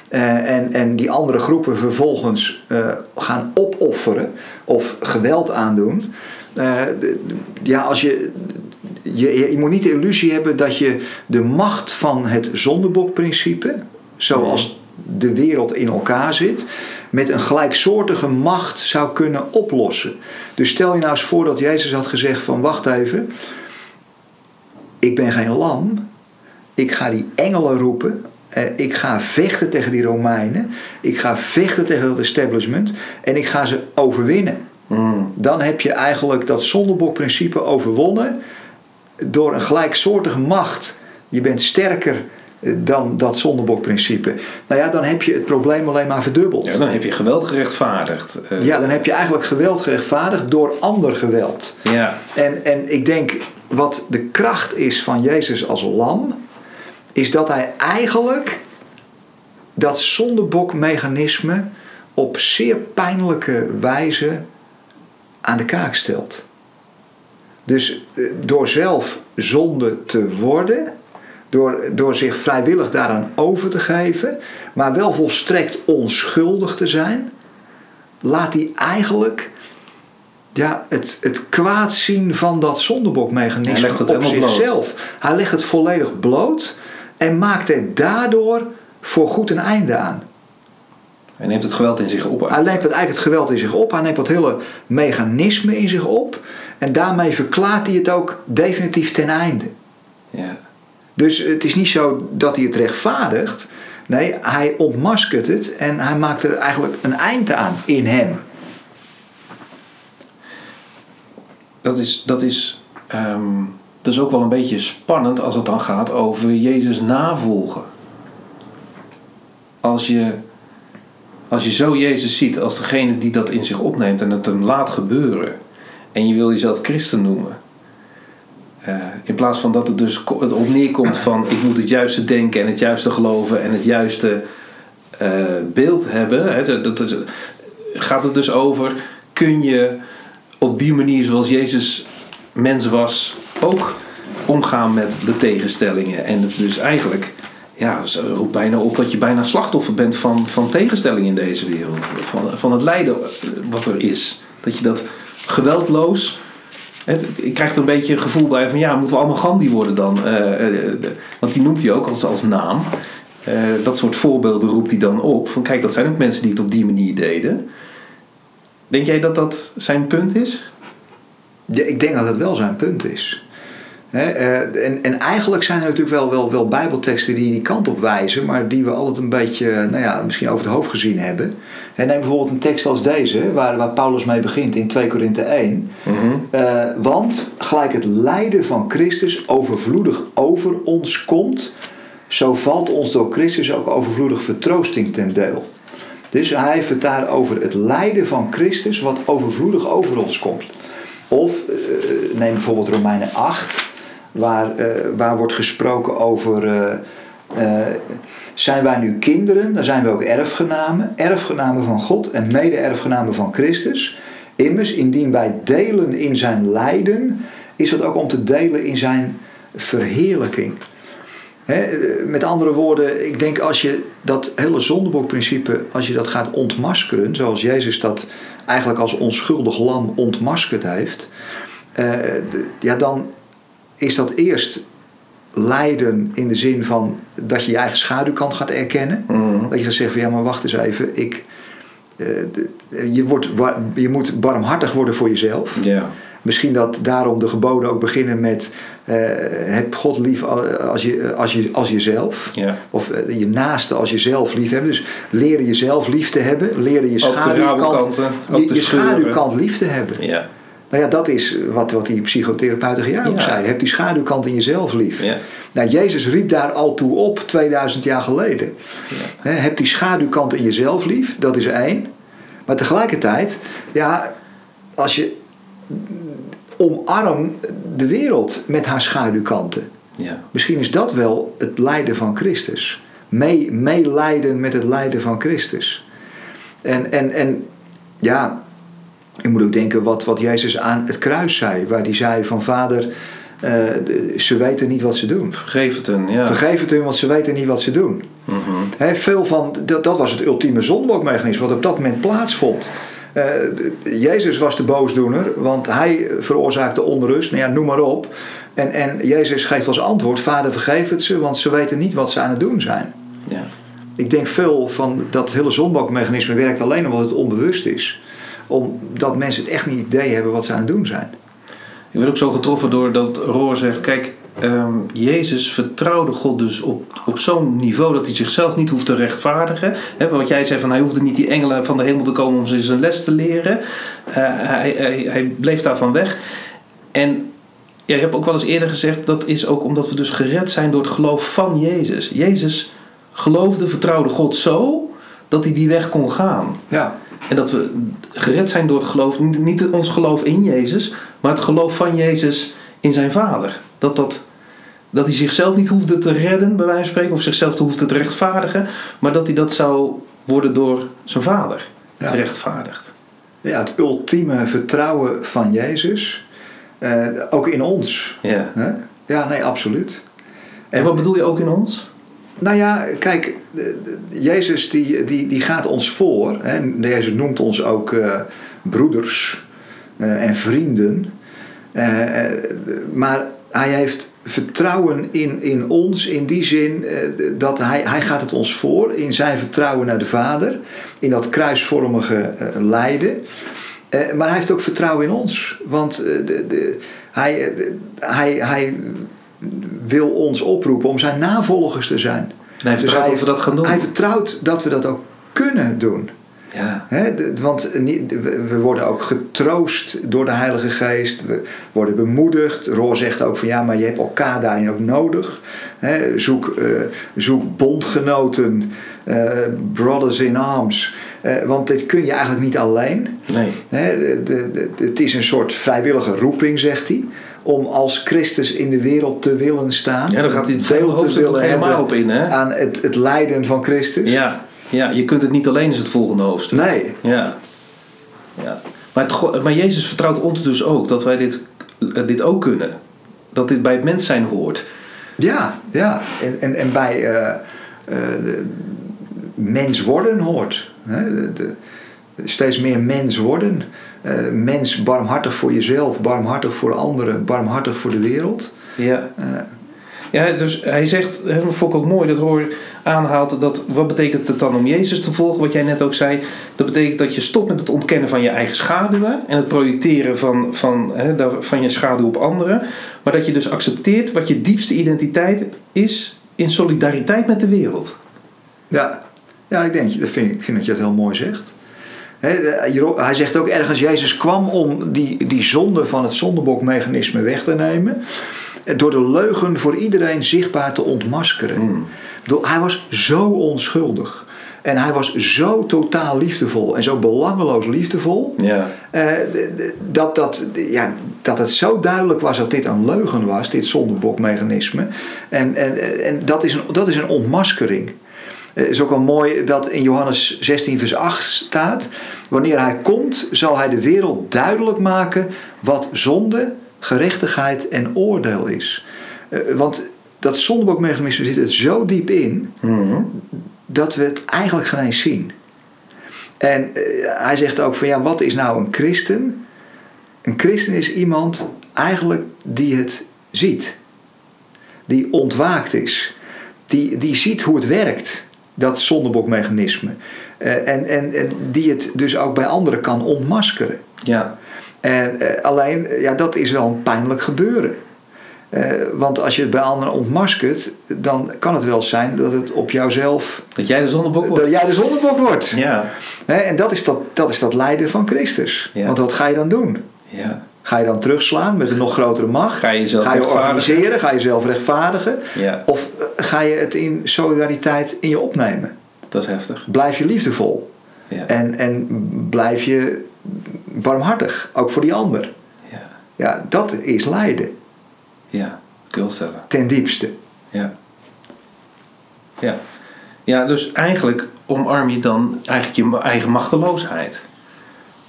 Eh, en, en die andere groepen vervolgens eh, gaan opofferen of geweld aandoen. Eh, ja, als je, je, je moet niet de illusie hebben dat je de macht van het zondebokprincipe, zoals de wereld in elkaar zit, met een gelijksoortige macht zou kunnen oplossen. Dus stel je nou eens voor dat Jezus had gezegd van wacht even, ik ben geen lam, ik ga die engelen roepen, ik ga vechten tegen die Romeinen, ik ga vechten tegen het establishment en ik ga ze overwinnen. Mm. Dan heb je eigenlijk dat zondebokprincipe overwonnen door een gelijksoortige macht. Je bent sterker eh, dan dat zondebokprincipe. Nou ja, dan heb je het probleem alleen maar verdubbeld. Ja, dan heb je geweld gerechtvaardigd. Eh, Ja, dan heb je eigenlijk geweld gerechtvaardigd door ander geweld. ja. En, en ik denk wat de kracht is van Jezus als lam, is dat hij eigenlijk dat zondebokmechanisme op zeer pijnlijke wijze aan de kaak stelt. Dus eh, door zelf zonde te worden, door, door zich vrijwillig daaraan over te geven, maar wel volstrekt onschuldig te zijn, laat hij eigenlijk ja, het, het kwaad zien van dat Hij zondebokmechanisme legt het op helemaal bloot. zichzelf. Hij legt het volledig bloot en maakt er daardoor voor goed een einde aan. Hij neemt het geweld in zich op. Hij neemt het, eigenlijk het geweld in zich op, hij neemt dat hele mechanisme in zich op en daarmee verklaart hij het ook definitief ten einde. Ja. Dus het is niet zo dat hij het rechtvaardigt. Nee, hij ontmaskert het en hij maakt er eigenlijk een eind aan in hem. Dat is, dat, is, ehm, dat is ook wel een beetje spannend als het dan gaat over Jezus navolgen. Als je, als je zo Jezus ziet als degene die dat in zich opneemt en het hem laat gebeuren. En je wil jezelf christen noemen. Eh, in plaats van dat het dus het op neerkomt van ik moet het juiste denken en het juiste geloven en het juiste eh, beeld hebben. Hè, dat, dat, gaat het dus over kun je op die manier zoals Jezus mens was ook omgaan met de tegenstellingen. En het dus eigenlijk ja, roept bijna op dat je bijna slachtoffer bent van, van tegenstellingen in deze wereld. Van, van het lijden wat er is. Dat je dat geweldloos. Het, ik krijg er een beetje een gevoel bij van ja, moeten we allemaal Gandhi worden dan? Eh, eh, de- want die noemt hij ook als, als naam. Eh, dat soort voorbeelden roept hij dan op. Van kijk, dat zijn ook mensen die het op die manier deden. Denk jij dat dat zijn punt is? Ja, ik denk dat het wel zijn punt is. Eh, en, en eigenlijk zijn er natuurlijk wel, wel, wel bijbelteksten die die kant op wijzen, maar die we altijd een beetje, nou ja, misschien over het hoofd gezien hebben. En neem bijvoorbeeld een tekst als deze, waar, waar Paulus mee begint in 2 Korinthe 1. Eh, want gelijk het lijden van Christus overvloedig over ons komt, zo valt ons door Christus ook overvloedig vertroosting ten deel. Dus hij heeft het daar over het lijden van Christus, wat overvloedig over ons komt. Of eh, neem bijvoorbeeld Romeinen 8, waar, eh, waar wordt gesproken over. eh, eh, zijn wij nu kinderen, dan zijn we ook erfgenamen, erfgenamen van God en mede-erfgenamen van Christus. Immers, indien wij delen in zijn lijden, is dat ook om te delen in zijn verheerlijking. Met andere woorden, ik denk als je dat hele zondebokprincipe, als je dat gaat ontmaskeren, zoals Jezus dat eigenlijk als onschuldig lam ontmaskerd heeft, ja, dan is dat eerst lijden in de zin van dat je je eigen schaduwkant gaat erkennen. Mhm. Dat je gaat zeggen van ja, maar wacht eens even, ik, je, wordt, je moet barmhartig worden voor jezelf. Misschien dat daarom de geboden ook beginnen met uh, heb God lief als, je, als, je, als jezelf. Of uh, je naaste als jezelf lief hebben. Dus leren jezelf lief te hebben. Leren je schaduwkant, je, je schaduwkant lief te hebben. Ja. Nou ja, dat is wat, wat die psychotherapeut tegen ook zei. Heb die schaduwkant in jezelf lief. Ja. Nou, Jezus riep daar al toe op 2000 jaar geleden. Ja. heb die schaduwkant in jezelf lief, dat is één. Maar tegelijkertijd, ja, als je omarm de wereld met haar schaduwkanten. Ja. Misschien is dat wel het lijden van Christus. Mee, meelijden met het lijden van Christus. En, en, en ja, je moet ook denken wat, wat Jezus aan het kruis zei. Waar hij zei van vader, uh, ze weten niet wat ze doen. Vergeef het hun, ja. Vergeef het hun, want ze weten niet wat ze doen. Mm -hmm. veel van, dat, dat was het ultieme zondebokmechanisme wat op dat moment plaatsvond. Uh, Jezus was de boosdoener, want hij veroorzaakte onrust, nou ja, noem maar op. En, en Jezus geeft als antwoord: Vader, vergeef het ze, want ze weten niet wat ze aan het doen zijn. Ja. Ik denk veel van dat hele zonbokmechanisme werkt alleen omdat het onbewust is. Omdat mensen het echt niet idee hebben wat ze aan het doen zijn. Ik werd ook zo getroffen door dat Roor zegt: Kijk, um, Jezus vertrouwde God dus op, op zo'n niveau dat hij zichzelf niet hoeft te rechtvaardigen. He, wat jij zei, van hij hoefde niet die engelen van de hemel te komen om ze zijn les te leren. Uh, hij, hij, hij bleef daarvan weg. En ja, je hebt ook wel eens eerder gezegd, dat is ook omdat we dus gered zijn door het geloof van Jezus. Jezus geloofde, vertrouwde God zo dat hij die weg kon gaan. Ja. En dat we gered zijn door het geloof, niet, niet ons geloof in Jezus, maar het geloof van Jezus in zijn Vader. Dat, dat, dat hij zichzelf niet hoefde te redden, bij wijze van spreken, of zichzelf te hoefde te rechtvaardigen, maar dat hij dat zou worden door zijn Vader Ja. gerechtvaardigd. Ja, het ultieme vertrouwen van Jezus, eh, ook in ons. Ja. Hè? Ja, nee, absoluut. En wat bedoel je ook in ons? Nou ja, kijk, Jezus die, die, die gaat ons voor. Hè? Jezus noemt ons ook eh, broeders eh, en vrienden. Eh, maar hij heeft vertrouwen in, in ons in die zin dat hij, hij gaat het ons voor in zijn vertrouwen naar de Vader. In dat kruisvormige lijden. Maar hij heeft ook vertrouwen in ons. Want de, de, hij, de- hij, hij wil ons oproepen om zijn navolgers te zijn. En hij vertrouwt hij- dat we dat gaan doen. Hij vertrouwt dat we dat ook kunnen doen. Ja. Want niet- we worden ook getroost door de Heilige Geest. We worden bemoedigd. Roor zegt ook van ja, maar je hebt elkaar daarin ook nodig. Zoek, eh, zoek bondgenoten, eh, brothers in arms. Eh, want dit kun je eigenlijk niet alleen. Nee. De, de- het is een soort vrijwillige roeping, zegt hij. Om als Christus in de wereld te willen staan. Ja, dan gaat hij het te hoofdstuk helemaal op in, hè? Aan het, het lijden van Christus. Ja. ja, je kunt het niet alleen, is het volgende hoofdstuk. Nee, Ja. ja. Maar, het, maar Jezus vertrouwt ons dus ook dat wij dit, eh, dit ook kunnen. Dat dit bij het mens zijn hoort. Ja, ja. En, en, en bij de mens worden hoort. Hè? De, de- steeds meer mens worden. Eh, mens barmhartig voor jezelf, barmhartig voor anderen, barmhartig voor de wereld. Ja. Eh, Ja, dus hij zegt, dat vond ik ook mooi, dat Roor aanhaalt, dat wat betekent het dan om Jezus te volgen, wat jij net ook zei. Dat betekent dat je stopt met het ontkennen van je eigen schaduwen en het projecteren van, van, van je schaduw op anderen. Maar dat je dus accepteert wat je diepste identiteit is in solidariteit met de wereld. ja. ja, ik denk, dat vind, ik vind dat je dat heel mooi zegt. Hij zegt ook ergens, Jezus kwam om die, die zonde van het zondebokmechanisme weg te nemen. Door de leugen voor iedereen zichtbaar te ontmaskeren. Hmm. Hij was zo onschuldig. En hij was zo totaal liefdevol en zo belangeloos liefdevol. Ja. eh, dat, dat, ja, dat het zo duidelijk was dat dit een leugen was, dit zondebokmechanisme. En, en, en dat, is een, dat is een ontmaskering. Het is ook wel mooi dat in Johannes 16, vers 8 staat: Wanneer hij komt, zal hij de wereld duidelijk maken wat zonde, gerechtigheid en oordeel is. Eh, Want dat zondebokmechanisme zit er zo diep in Mhm. dat we het eigenlijk geen eens zien. En eh, hij zegt ook van ja, wat is nou een christen? Een christen is iemand eigenlijk die het ziet. Die ontwaakt is. Die, die ziet hoe het werkt, dat zondebokmechanisme. Eh, en, en, en die het dus ook bij anderen kan ontmaskeren. Ja. En eh, alleen, eh, ja, dat is wel een pijnlijk gebeuren. Want als je het bij anderen ontmaskert, dan kan het wel zijn dat het op jouzelf. Dat jij de zonnebok wordt. dat jij de zondebok wordt. Ja. En dat is dat, dat is dat lijden van Christus. Ja. Want wat ga je dan doen? Ja. Ga je dan terugslaan met een nog grotere macht? Ga je jezelf Ga je rechtvaardigen? organiseren? Ga je jezelf rechtvaardigen? Ja. Of eh, ga je het in solidariteit in je opnemen? Dat is heftig. Blijf je liefdevol? Ja. En, en blijf je warmhartig, ook voor die ander? Ja. Ja, dat is lijden, Ja. Kun je wel stellen. ten diepste. Ja. Ja. Ja, dus eigenlijk omarm je dan eigenlijk je eigen machteloosheid.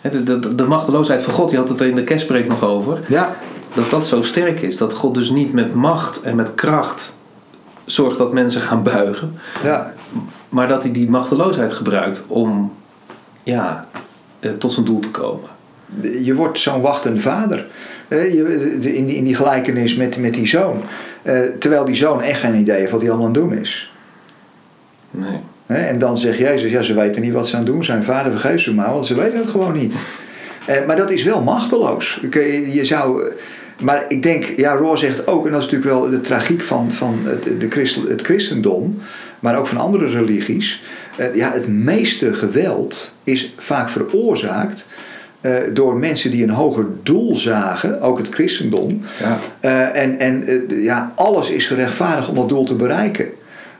De, de, de machteloosheid van God, je had het in de kerstpreek nog over. Ja, Dat dat zo sterk is. Dat God dus niet met macht en met kracht zorgt dat mensen gaan buigen. ja, Maar dat hij die machteloosheid gebruikt om ja, eh, tot zijn doel te komen. je wordt zo'n wachtende vader. In die, in die gelijkenis met, met die zoon. Eh, Terwijl die zoon echt geen idee heeft wat hij allemaal aan het doen is. Nee. En dan zegt Jezus, ja, ze weten niet wat ze aan het doen zijn. Vader, vergeef ze maar, want ze weten het gewoon niet. Eh, maar dat is wel machteloos. Je zou... eh, Maar ik denk, ja, Roor zegt ook, en dat is natuurlijk wel de tragiek van, van het, de christen, het christendom, maar ook van andere religies. eh, ja, het meeste geweld is vaak veroorzaakt door mensen die een hoger doel zagen, ook het christendom. Ja. En en ja, alles is gerechtvaardigd om dat doel te bereiken.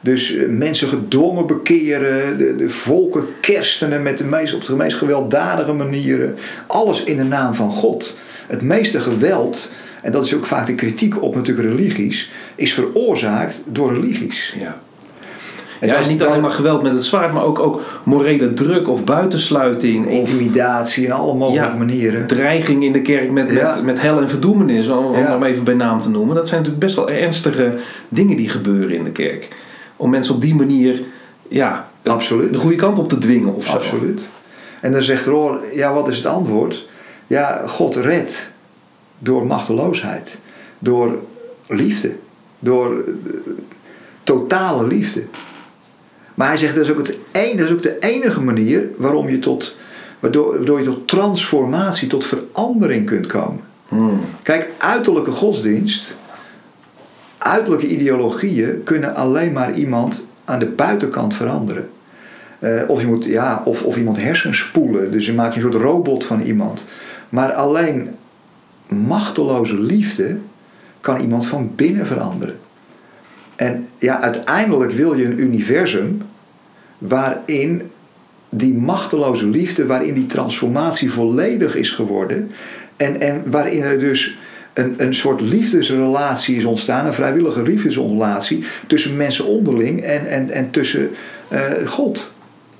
Dus eh, mensen gedwongen bekeren, de, de volken kerstenen met de meest, op de meest gewelddadige manieren. Alles in de naam van God. Het meeste geweld, en dat is ook vaak de kritiek op natuurlijk religies, is veroorzaakt door religies. Ja. En ja, dat is niet alleen maar geweld met het zwaard, maar ook, ook morele druk of buitensluiting. Intimidatie in alle mogelijke Ja. manieren. dreiging in de kerk met, Ja. met, met hel en verdoemenis, om, Ja. hem even bij naam te noemen. Dat zijn natuurlijk best wel ernstige dingen die gebeuren in de kerk. Om mensen op die manier ja, Absoluut. de goede kant op te dwingen of zo. Absoluut. En dan zegt Roor, ja, wat is het antwoord? Ja, God redt door machteloosheid, door liefde, door eh, totale liefde. Maar hij zegt dat is ook, het een, dat is ook de enige manier waarom je tot, waardoor, waardoor je tot transformatie, tot verandering kunt komen. Hmm. Kijk, uiterlijke godsdienst, uiterlijke ideologieën kunnen alleen maar iemand aan de buitenkant veranderen. Eh, of, je moet, ja, of, of iemand hersens spoelen, dus je maakt een soort robot van iemand. Maar alleen machteloze liefde kan iemand van binnen veranderen. En ja, uiteindelijk wil je een universum waarin die machteloze liefde, waarin die transformatie volledig is geworden. En, en waarin er dus een, een soort liefdesrelatie is ontstaan, een vrijwillige liefdesrelatie tussen mensen onderling en, en, en tussen eh, God.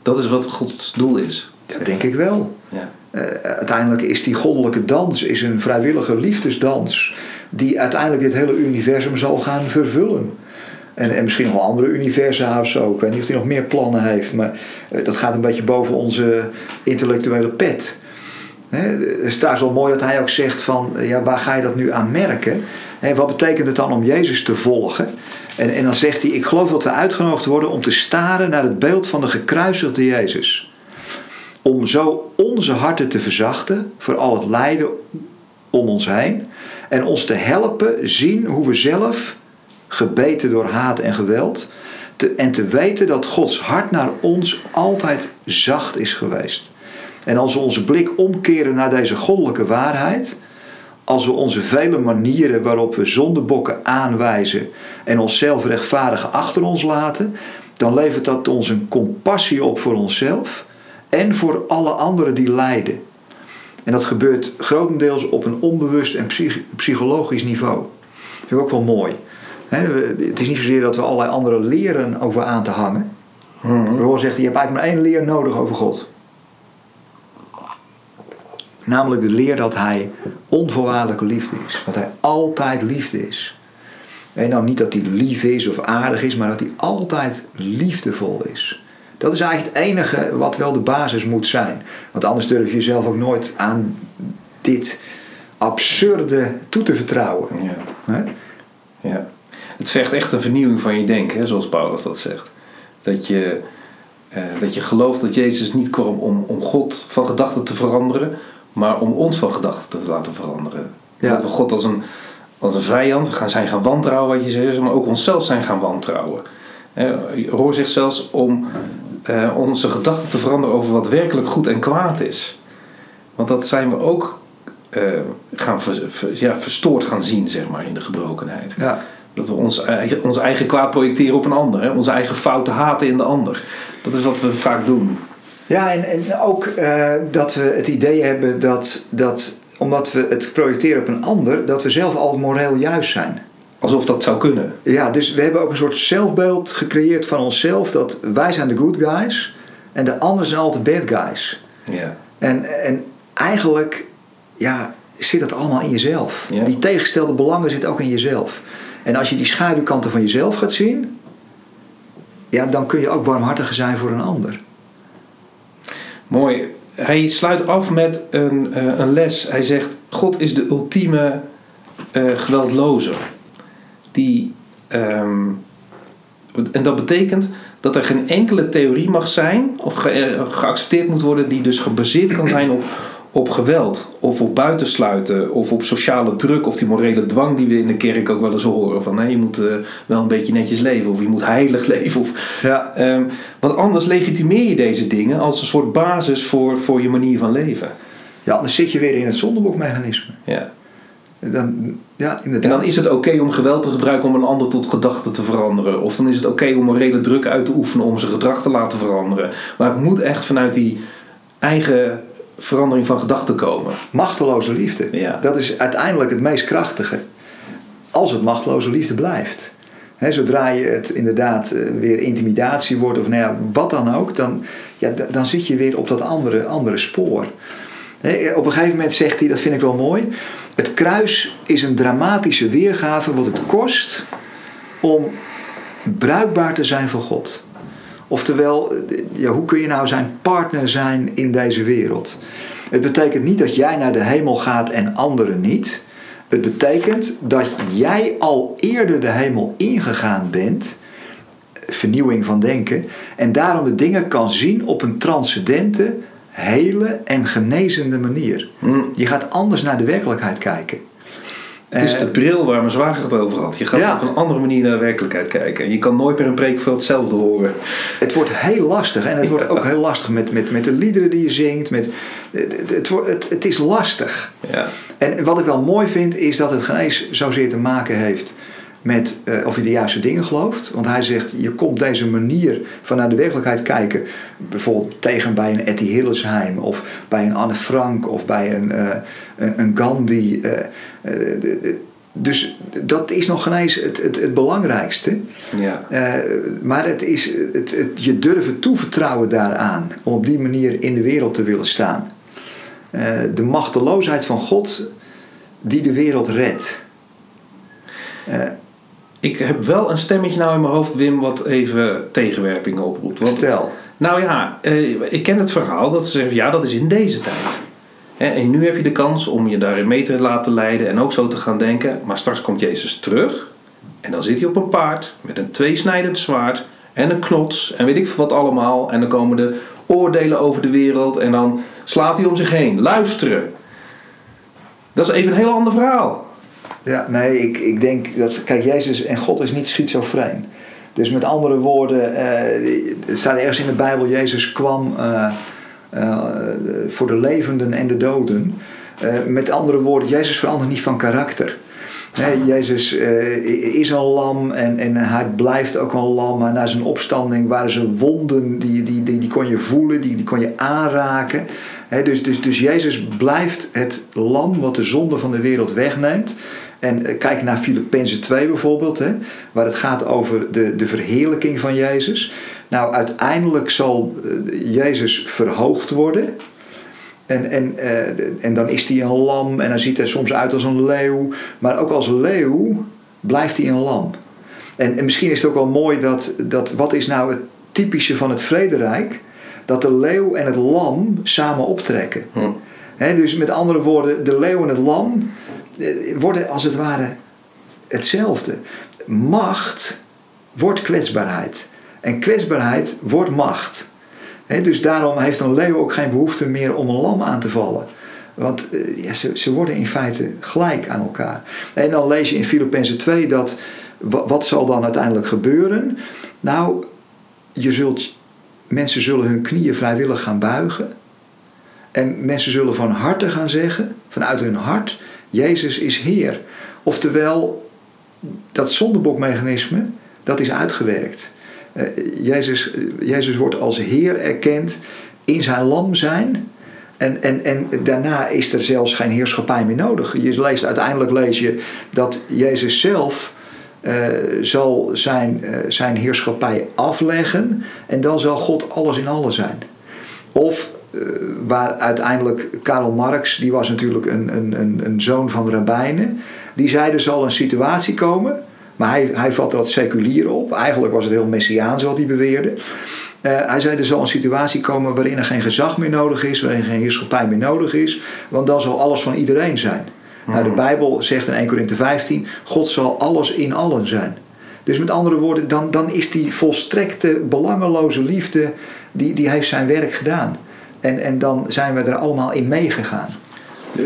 Dat is wat Gods doel is. Dat denk ik wel. Ja. Eh, uiteindelijk is die goddelijke dans is een vrijwillige liefdesdans die uiteindelijk dit hele universum zal gaan vervullen. En, en misschien nog wel andere universa of zo. Ik weet niet of hij nog meer plannen heeft, maar eh, dat gaat een beetje boven onze intellectuele pet. Het is trouwens wel mooi dat hij ook zegt van, eh, ja, waar ga je dat nu aan merken? Hè, wat betekent het dan om Jezus te volgen? En, en dan zegt hij, ik geloof dat we uitgenodigd worden om te staren naar het beeld van de gekruisigde Jezus. Om zo onze harten te verzachten voor al het lijden om ons heen. En ons te helpen zien hoe we zelf, gebeten door haat en geweld, en te weten dat Gods hart naar ons altijd zacht is geweest. En als we onze blik omkeren naar deze goddelijke waarheid, als we onze vele manieren waarop we zondebokken aanwijzen en onszelf rechtvaardigen achter ons laten, dan levert dat ons een compassie op voor onszelf en voor alle anderen die lijden. En dat gebeurt grotendeels op een onbewust en psych- psychologisch niveau. Dat vind ik ook wel mooi. Het is niet zozeer dat we allerlei andere leren over aan te hangen. Roor zegt, je hebt eigenlijk maar één leer nodig over God. Namelijk de leer dat hij onvoorwaardelijke liefde is. Dat hij altijd liefde is. En dan niet dat hij lief is of aardig is, maar dat hij altijd liefdevol is. Dat is eigenlijk het enige wat wel de basis moet zijn. Want anders durf je jezelf ook nooit aan dit absurde toe te vertrouwen. Ja. Ja. Het vergt echt een vernieuwing van je denken, hè, zoals Paulus dat zegt. Dat je eh, dat je gelooft dat Jezus niet kwam om, om God van gedachten te veranderen, maar om ons van gedachten te laten veranderen. Ja. Dat we God als een, als een vijand gaan zijn gaan wantrouwen, wat je zegt, maar ook onszelf zijn gaan wantrouwen. Eh, Roor zegt zelfs om eh, onze gedachten te veranderen over wat werkelijk goed en kwaad is. Want dat zijn we ook eh, gaan ver- ver- ja, verstoord gaan zien, zeg maar, in de gebrokenheid. Ja. Dat we ons eigen, ons eigen kwaad projecteren op een ander. Hè? Onze eigen fouten haten in de ander. Dat is wat we vaak doen. Ja, en, en ook eh, dat we het idee hebben dat, dat omdat we het projecteren op een ander, dat we zelf al moreel juist zijn. Alsof dat zou kunnen. Ja, dus we hebben ook een soort zelfbeeld gecreëerd van onszelf dat wij zijn de good guys en de anderen zijn altijd bad guys. Ja. En, en eigenlijk ja, zit dat allemaal in jezelf. Ja. Die tegenstelde belangen zitten ook in jezelf. En als je die schaduwkanten van jezelf gaat zien, ja, dan kun je ook barmhartiger zijn voor een ander. Mooi. Hij sluit af met een, eh, een les. Hij zegt: God is de ultieme eh, geweldlozer. Die, ehm, en dat betekent dat er geen enkele theorie mag zijn of eh, geaccepteerd moet worden die dus gebaseerd kan zijn op, op geweld of op buitensluiten of op sociale druk of die morele dwang die we in de kerk ook wel eens horen van nee, je moet eh, wel een beetje netjes leven of je moet heilig [laughs] leven of Ja. Ehm, want anders legitimeer je deze dingen als een soort basis voor, voor je manier van leven. ja, anders zit je weer in het zondeboekmechanisme. Ja. Dan, ja, inderdaad. En dan is het oké om geweld te gebruiken om een ander tot gedachten te veranderen. Of dan is het oké om morele druk uit te oefenen om zijn gedrag te laten veranderen. Maar het moet echt vanuit die eigen verandering van gedachten komen. Machteloze liefde. Ja. Dat is uiteindelijk het meest krachtige. Als het machteloze liefde blijft. Zodra je het inderdaad eh, weer intimidatie wordt of nou ja, wat dan ook, dan, ja, dan zit je weer op dat andere, andere spoor. Op een gegeven moment zegt hij, dat vind ik wel mooi. Het kruis is een dramatische weergave wat het kost om bruikbaar te zijn voor God. Oftewel, ja, hoe kun je nou zijn partner zijn in deze wereld? Het betekent niet dat jij naar de hemel gaat en anderen niet. Het betekent dat jij al eerder de hemel ingegaan bent, vernieuwing van denken, en daarom de dingen kan zien op een transcendente, hele en genezende manier. Hm. Je gaat anders naar de werkelijkheid kijken. Het is Eh, de bril waar mijn zwager het over had. Je gaat Ja. op een andere manier naar de werkelijkheid kijken. En je kan nooit meer een preek van hetzelfde horen. Het wordt heel lastig. En het wordt ook heel lastig met, met, met de liederen die je zingt. Met, het, het, het, het is lastig. Ja. En wat ik wel mooi vind is dat het geen eens zozeer te maken heeft met eh, of je de juiste dingen gelooft. Want hij zegt, je komt deze manier van naar de werkelijkheid kijken. Bijvoorbeeld tegen bij een Etty Hillesheim of bij een Anne Frank of bij een, eh, een, Gandhi. eh, eh, dus dat is nog geen eens het, het, het belangrijkste. Ja. Eh, maar het is het, het, je durven toevertrouwen daaraan. Om op die manier in de wereld te willen staan. De machteloosheid van God die de wereld redt. Ik heb wel een stemmetje nou in mijn hoofd, Wim, wat even tegenwerpingen oproept. Want vertel. Nou ja, ik ken het verhaal dat ze zeggen, ja, dat is in deze tijd. En nu heb je de kans om je daarin mee te laten leiden en ook zo te gaan denken. Maar straks komt Jezus terug en dan zit hij op een paard met een tweesnijdend zwaard en een knots en weet ik wat allemaal. En dan komen de oordelen over de wereld en dan slaat hij om zich heen. Luisteren. Dat is even een heel ander verhaal. Ja, nee, ik, ik denk dat, kijk, Jezus en God is niet schizofreen. Dus met andere woorden, eh, het staat ergens in de Bijbel, Jezus kwam eh, voor de levenden en de doden. Eh, met andere woorden, Jezus verandert niet van karakter. Jezus eh, is een lam en, en hij blijft ook een lam. Maar na zijn opstanding waren zijn wonden, die, die, die, die kon je voelen, die, die kon je aanraken. Dus, dus, dus Jezus blijft het lam wat de zonde van de wereld wegneemt. En eh, kijk naar Filippenzen 2 bijvoorbeeld, hè, waar het gaat over de, de verheerlijking van Jezus. Nou, uiteindelijk zal eh, Jezus verhoogd worden. En, en, eh, en dan is hij een lam en dan ziet hij soms uit als een leeuw. Maar ook als leeuw blijft hij een lam. En, en misschien is het ook wel mooi dat, dat wat is nou het typische van het vrederijk? Dat de leeuw en het lam samen optrekken. Hm. Dus met andere woorden, de leeuw en het lam eh, worden als het ware hetzelfde. Macht wordt kwetsbaarheid. En kwetsbaarheid wordt macht. dus daarom heeft een leeuw ook geen behoefte meer om een lam aan te vallen. Want eh, ja, ze, ze worden in feite gelijk aan elkaar. En dan lees je in Filippenzen 2 dat wat zal dan uiteindelijk gebeuren? Nou, je zult, mensen zullen hun knieën vrijwillig gaan buigen. En mensen zullen van harte gaan zeggen, vanuit hun hart, Jezus is Heer. Oftewel, dat zondebokmechanisme, dat is uitgewerkt. Uh, Jezus, Jezus wordt als Heer erkend in zijn lam zijn. En, en, en daarna is er zelfs geen heerschappij meer nodig. Je leest, uiteindelijk lees je dat Jezus zelf uh, zal zijn, zijn heerschappij afleggen. En dan zal God alles in alles zijn. Of waar uiteindelijk Karl Marx, die was natuurlijk een, een, een, een zoon van rabbijnen. Die zei er zal een situatie komen. Maar hij, hij vatte dat seculier op. Eigenlijk was het heel messiaans wat hij beweerde. Uh, hij zei er zal een situatie komen waarin er geen gezag meer nodig is, waarin geen heerschappij meer nodig is, want dan zal alles van iedereen zijn. Mm. Nou, de Bijbel zegt in 1 Korinthe 15: God zal alles in allen zijn. Dus met andere woorden, dan, dan is die volstrekte, belangeloze liefde, die, die heeft zijn werk gedaan. En, en dan zijn we er allemaal in meegegaan.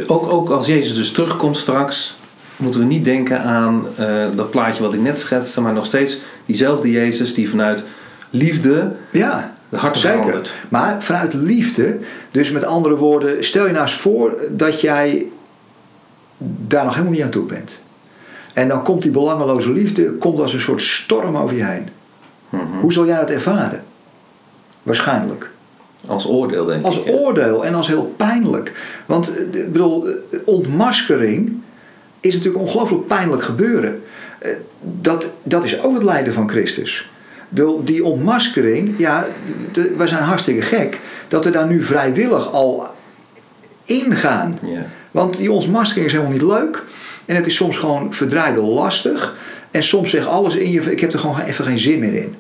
Ook, ook als Jezus dus terugkomt straks, moeten we niet denken aan uh, dat plaatje wat ik net schetste, maar nog steeds diezelfde Jezus die vanuit liefde ja, de zeker. Maar vanuit liefde, dus met andere woorden, stel je nou eens voor dat jij daar nog helemaal niet aan toe bent. En dan komt die belangeloze liefde komt als een soort storm over je heen. Mm -hmm. Hoe zal jij dat ervaren? Waarschijnlijk. Als oordeel, denk als ik. Als oordeel en als heel pijnlijk. Want ik bedoel, ontmaskering is natuurlijk ongelooflijk pijnlijk gebeuren. Dat, dat is ook het lijden van Christus. Die ontmaskering, ja, de, wij zijn hartstikke gek dat we daar nu vrijwillig al ingaan. Ja. Want die ontmaskering is helemaal niet leuk. En het is soms gewoon verdraaide lastig. En soms zegt alles in je, ik heb er gewoon even geen zin meer in.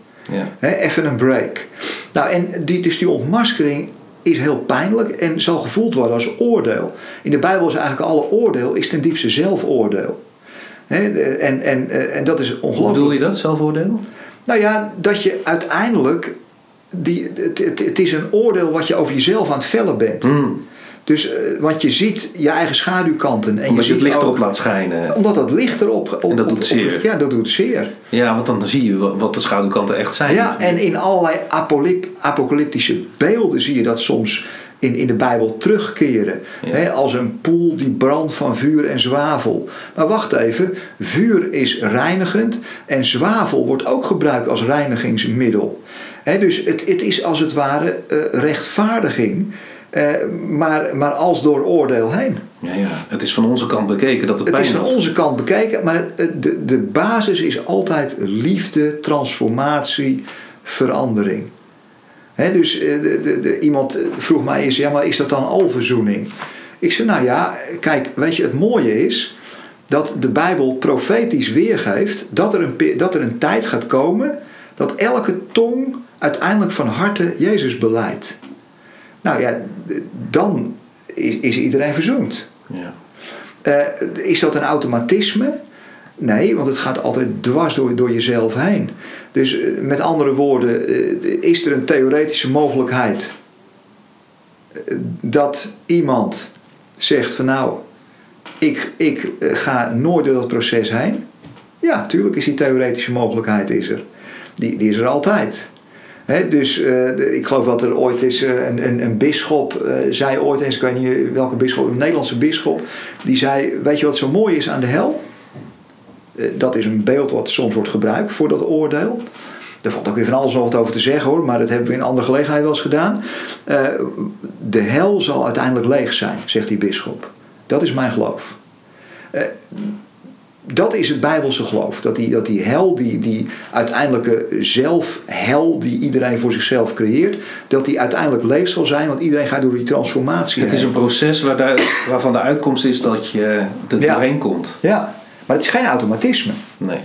He, even een break. Nou, en die, dus die ontmaskering is heel pijnlijk en zal gevoeld worden als oordeel. In de Bijbel is eigenlijk alle oordeel is ten diepste zelfoordeel. He, en, en, en dat is ongelooflijk. Hoe bedoel je dat, zelfoordeel? Nou ja, dat je uiteindelijk. Die, het, het, het, is een oordeel wat je over jezelf aan het vellen bent. Mm. Dus, uh, want je ziet je eigen schaduwkanten. En omdat je, je het licht erop laat schijnen. Omdat dat licht erop. Op, en dat doet op, zeer. Op, ja, dat doet zeer. Ja, want dan zie je wat de schaduwkanten echt zijn. Ja, en in allerlei apocalyptische beelden zie je dat soms in, in de Bijbel terugkeren. Ja. Hè, als een poel die brandt van vuur en zwavel. Maar wacht even, vuur is reinigend en zwavel wordt ook gebruikt als reinigingsmiddel. Hè, dus het, het is als het ware uh, rechtvaardiging, uh, maar, maar als door oordeel heen. Ja, ja, het is van onze kant bekeken dat het, het pijn is van had. onze kant bekeken, maar het, de, de basis is altijd liefde, transformatie, verandering. He, dus de, de, de, iemand vroeg mij eens, ja, maar is dat dan alverzoening? Ik zei, nou ja, kijk, weet je, het mooie is dat de Bijbel profetisch weergeeft dat er een, dat er een tijd gaat komen dat elke tong uiteindelijk van harte Jezus beleidt. Nou ja, dan is, is iedereen verzoend. Ja. Uh, is dat een automatisme? Nee, want het gaat altijd dwars door, door jezelf heen. Dus met andere woorden, is er een theoretische mogelijkheid dat iemand zegt van nou, ik, ik ga nooit door dat proces heen? Ja, natuurlijk is die theoretische mogelijkheid is er. Die, die is er altijd. Dus de, ik geloof dat er ooit is uh, een, een, een bisschop uh, zei ooit eens, ik weet niet welke bisschop, een Nederlandse bisschop, die zei, weet je wat zo mooi is aan de hel? dat is een beeld wat soms wordt gebruikt voor dat oordeel. Daar valt ook weer van alles nog wat over te zeggen hoor, maar dat hebben we in andere gelegenheid wel eens gedaan. de hel zal uiteindelijk leeg zijn, zegt die bisschop. Dat is mijn geloof dat is het Bijbelse geloof. Dat die, dat die hel, die, die uiteindelijke zelfhel die iedereen voor zichzelf creëert, dat die uiteindelijk leeg zal zijn, want iedereen gaat door die transformatie. Het is een proces waar de, waarvan de uitkomst is dat je er ja. doorheen komt. Ja, maar het is geen automatisme. Nee.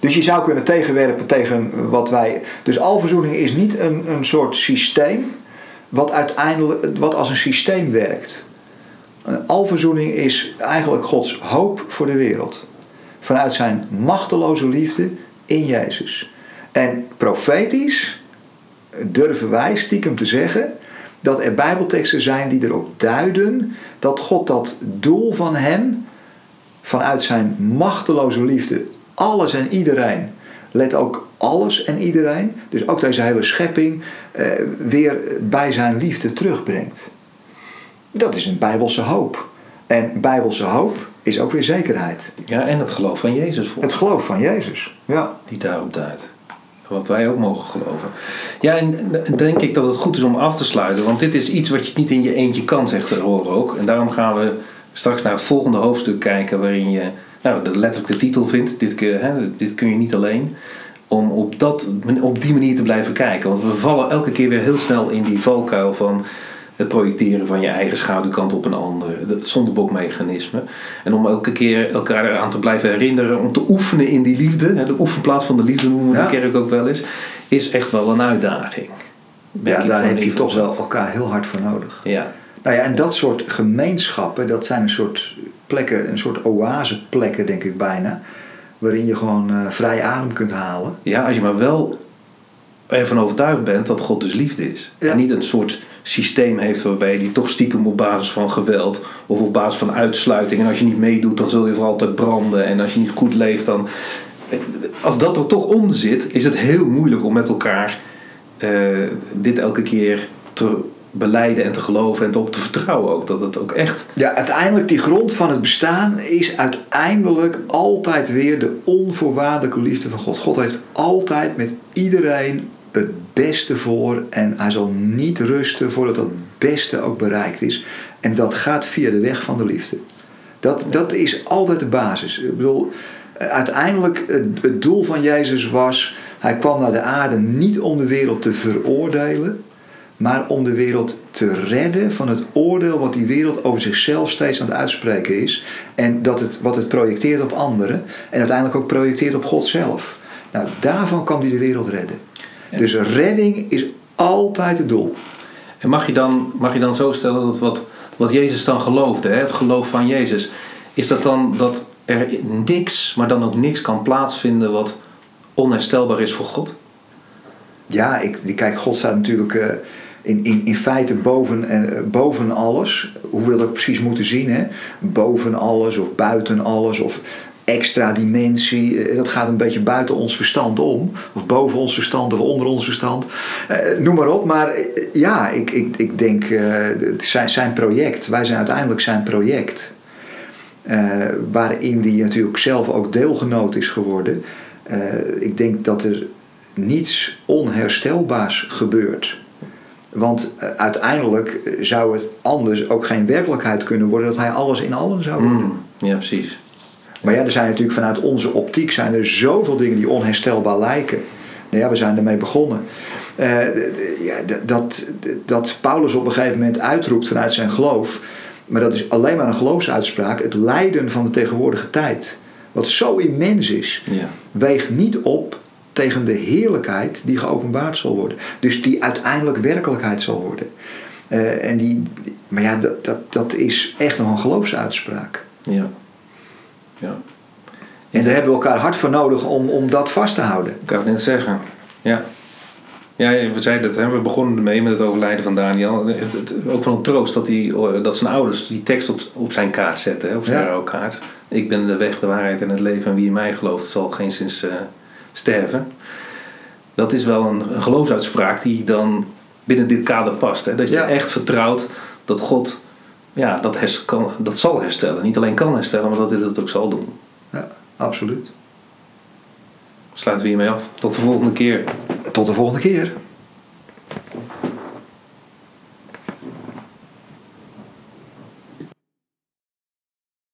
Dus je zou kunnen tegenwerpen tegen wat wij. Dus alverzoening is niet een, een soort systeem wat uiteindelijk wat als een systeem werkt. Alverzoening is eigenlijk Gods hoop voor de wereld vanuit zijn machteloze liefde in Jezus. En profetisch durven wij stiekem te zeggen dat er Bijbelteksten zijn die erop duiden dat God dat doel van Hem, vanuit Zijn machteloze liefde, alles en iedereen, let ook alles en iedereen, dus ook deze hele schepping, eh, weer bij Zijn liefde terugbrengt. Dat is een Bijbelse hoop. En Bijbelse hoop is ook weer zekerheid. Ja, en het geloof van Jezus. Het geloof van Jezus, ja. Die daarop duidt. Wat wij ook mogen geloven. Ja, en denk ik dat het goed is om af te sluiten. Want dit is iets wat je niet in je eentje kan, zegt de horen ook. En daarom gaan we straks naar het volgende hoofdstuk kijken. Waarin je nou, letterlijk de titel vindt. Dit, hè, dit kun je niet alleen. Om op, dat, op die manier te blijven kijken. Want we vallen elke keer weer heel snel in die valkuil van het projecteren van je eigen schaduwkant op een andere, het zondebokmechanisme. En om elke keer elkaar eraan te blijven herinneren, om te oefenen in die liefde, de oefenplaats van de liefde noemen we de kerk ook wel eens, is echt wel een uitdaging. Ja, daar heb je toch wel elkaar heel hard voor nodig. Ja. Nou ja, en dat soort gemeenschappen, dat zijn een soort plekken, een soort oaseplekken denk ik bijna, waarin je gewoon uh, vrij adem kunt halen. Ja, als je maar wel ervan overtuigd bent dat God dus liefde is. En niet een soort systeem heeft waarbij die toch stiekem op basis van geweld of op basis van uitsluiting en als je niet meedoet dan zul je voor altijd branden en als je niet goed leeft dan als dat er toch onder zit is het heel moeilijk om met elkaar uh, dit elke keer te beleiden en te geloven en op te vertrouwen ook dat het ook echt ja uiteindelijk die grond van het bestaan is uiteindelijk altijd weer de onvoorwaardelijke liefde van God God heeft altijd met iedereen het beste voor en hij zal niet rusten voordat het beste ook bereikt is. En dat gaat via de weg van de liefde. Dat, dat is altijd de basis. Ik bedoel, uiteindelijk het doel van Jezus was, hij kwam naar de aarde niet om de wereld te veroordelen, maar om de wereld te redden van het oordeel wat die wereld over zichzelf steeds aan het uitspreken is. En dat het, wat het projecteert op anderen en uiteindelijk ook projecteert op God zelf. Nou, daarvan kan hij de wereld redden. Dus redding is altijd het doel. En mag je dan, mag je dan zo stellen dat wat, wat Jezus dan geloofde, hè, het geloof van Jezus, is dat dan dat er niks, maar dan ook niks kan plaatsvinden wat onherstelbaar is voor God? Ja, ik, kijk, God staat natuurlijk uh, in, in, feite boven, en, uh, boven alles. Hoe we dat ook precies moeten zien. Hè? Boven alles of buiten alles. Of extra dimensie. Eh, dat gaat een beetje buiten ons verstand om. Of boven ons verstand of onder ons verstand. Uh, noem maar op. Maar ja, ik, ik, ik denk zijn, zijn project. Wij zijn uiteindelijk zijn project. waarin die natuurlijk zelf ook deelgenoot is geworden. ik denk dat er niets onherstelbaars gebeurt. Want uiteindelijk zou het anders ook geen werkelijkheid kunnen worden dat hij alles in allen zou worden. Mm, ja, precies. Maar ja, er zijn natuurlijk vanuit onze optiek zijn er zoveel dingen die onherstelbaar lijken. Nou ja, we zijn ermee begonnen. Uh, ja, dat, dat Paulus op een gegeven moment uitroept vanuit zijn geloof. Maar dat is alleen maar een geloofsuitspraak. Het lijden van de tegenwoordige tijd. Wat zo immens is. Ja. Weegt niet op tegen de heerlijkheid die geopenbaard zal worden. Dus die uiteindelijk werkelijkheid zal worden. Uh, en die, maar ja, dat, dat, dat is echt nog een geloofsuitspraak. Ja. Ja. En daar hebben we elkaar hard voor nodig om, om dat vast te houden. Ik kan het net zeggen. Ja. Ja, we zeiden het, hè? we begonnen ermee met het overlijden van Daniel. Het, het, ook van een troost dat, hij, dat zijn ouders die tekst op, op zijn kaart zetten, hè? op zijn ja. kaart. Ik ben de weg, de waarheid en het leven en wie in mij gelooft zal geen sinds uh, sterven. Dat is wel een, een geloofsuitspraak die dan binnen dit kader past. Hè? Dat je echt vertrouwt dat God ja, dat, kan, dat zal herstellen. Niet alleen kan herstellen, maar dat hij dat ook zal doen. Ja, absoluut. Sluiten we hiermee af. Tot de volgende keer. Tot de volgende keer.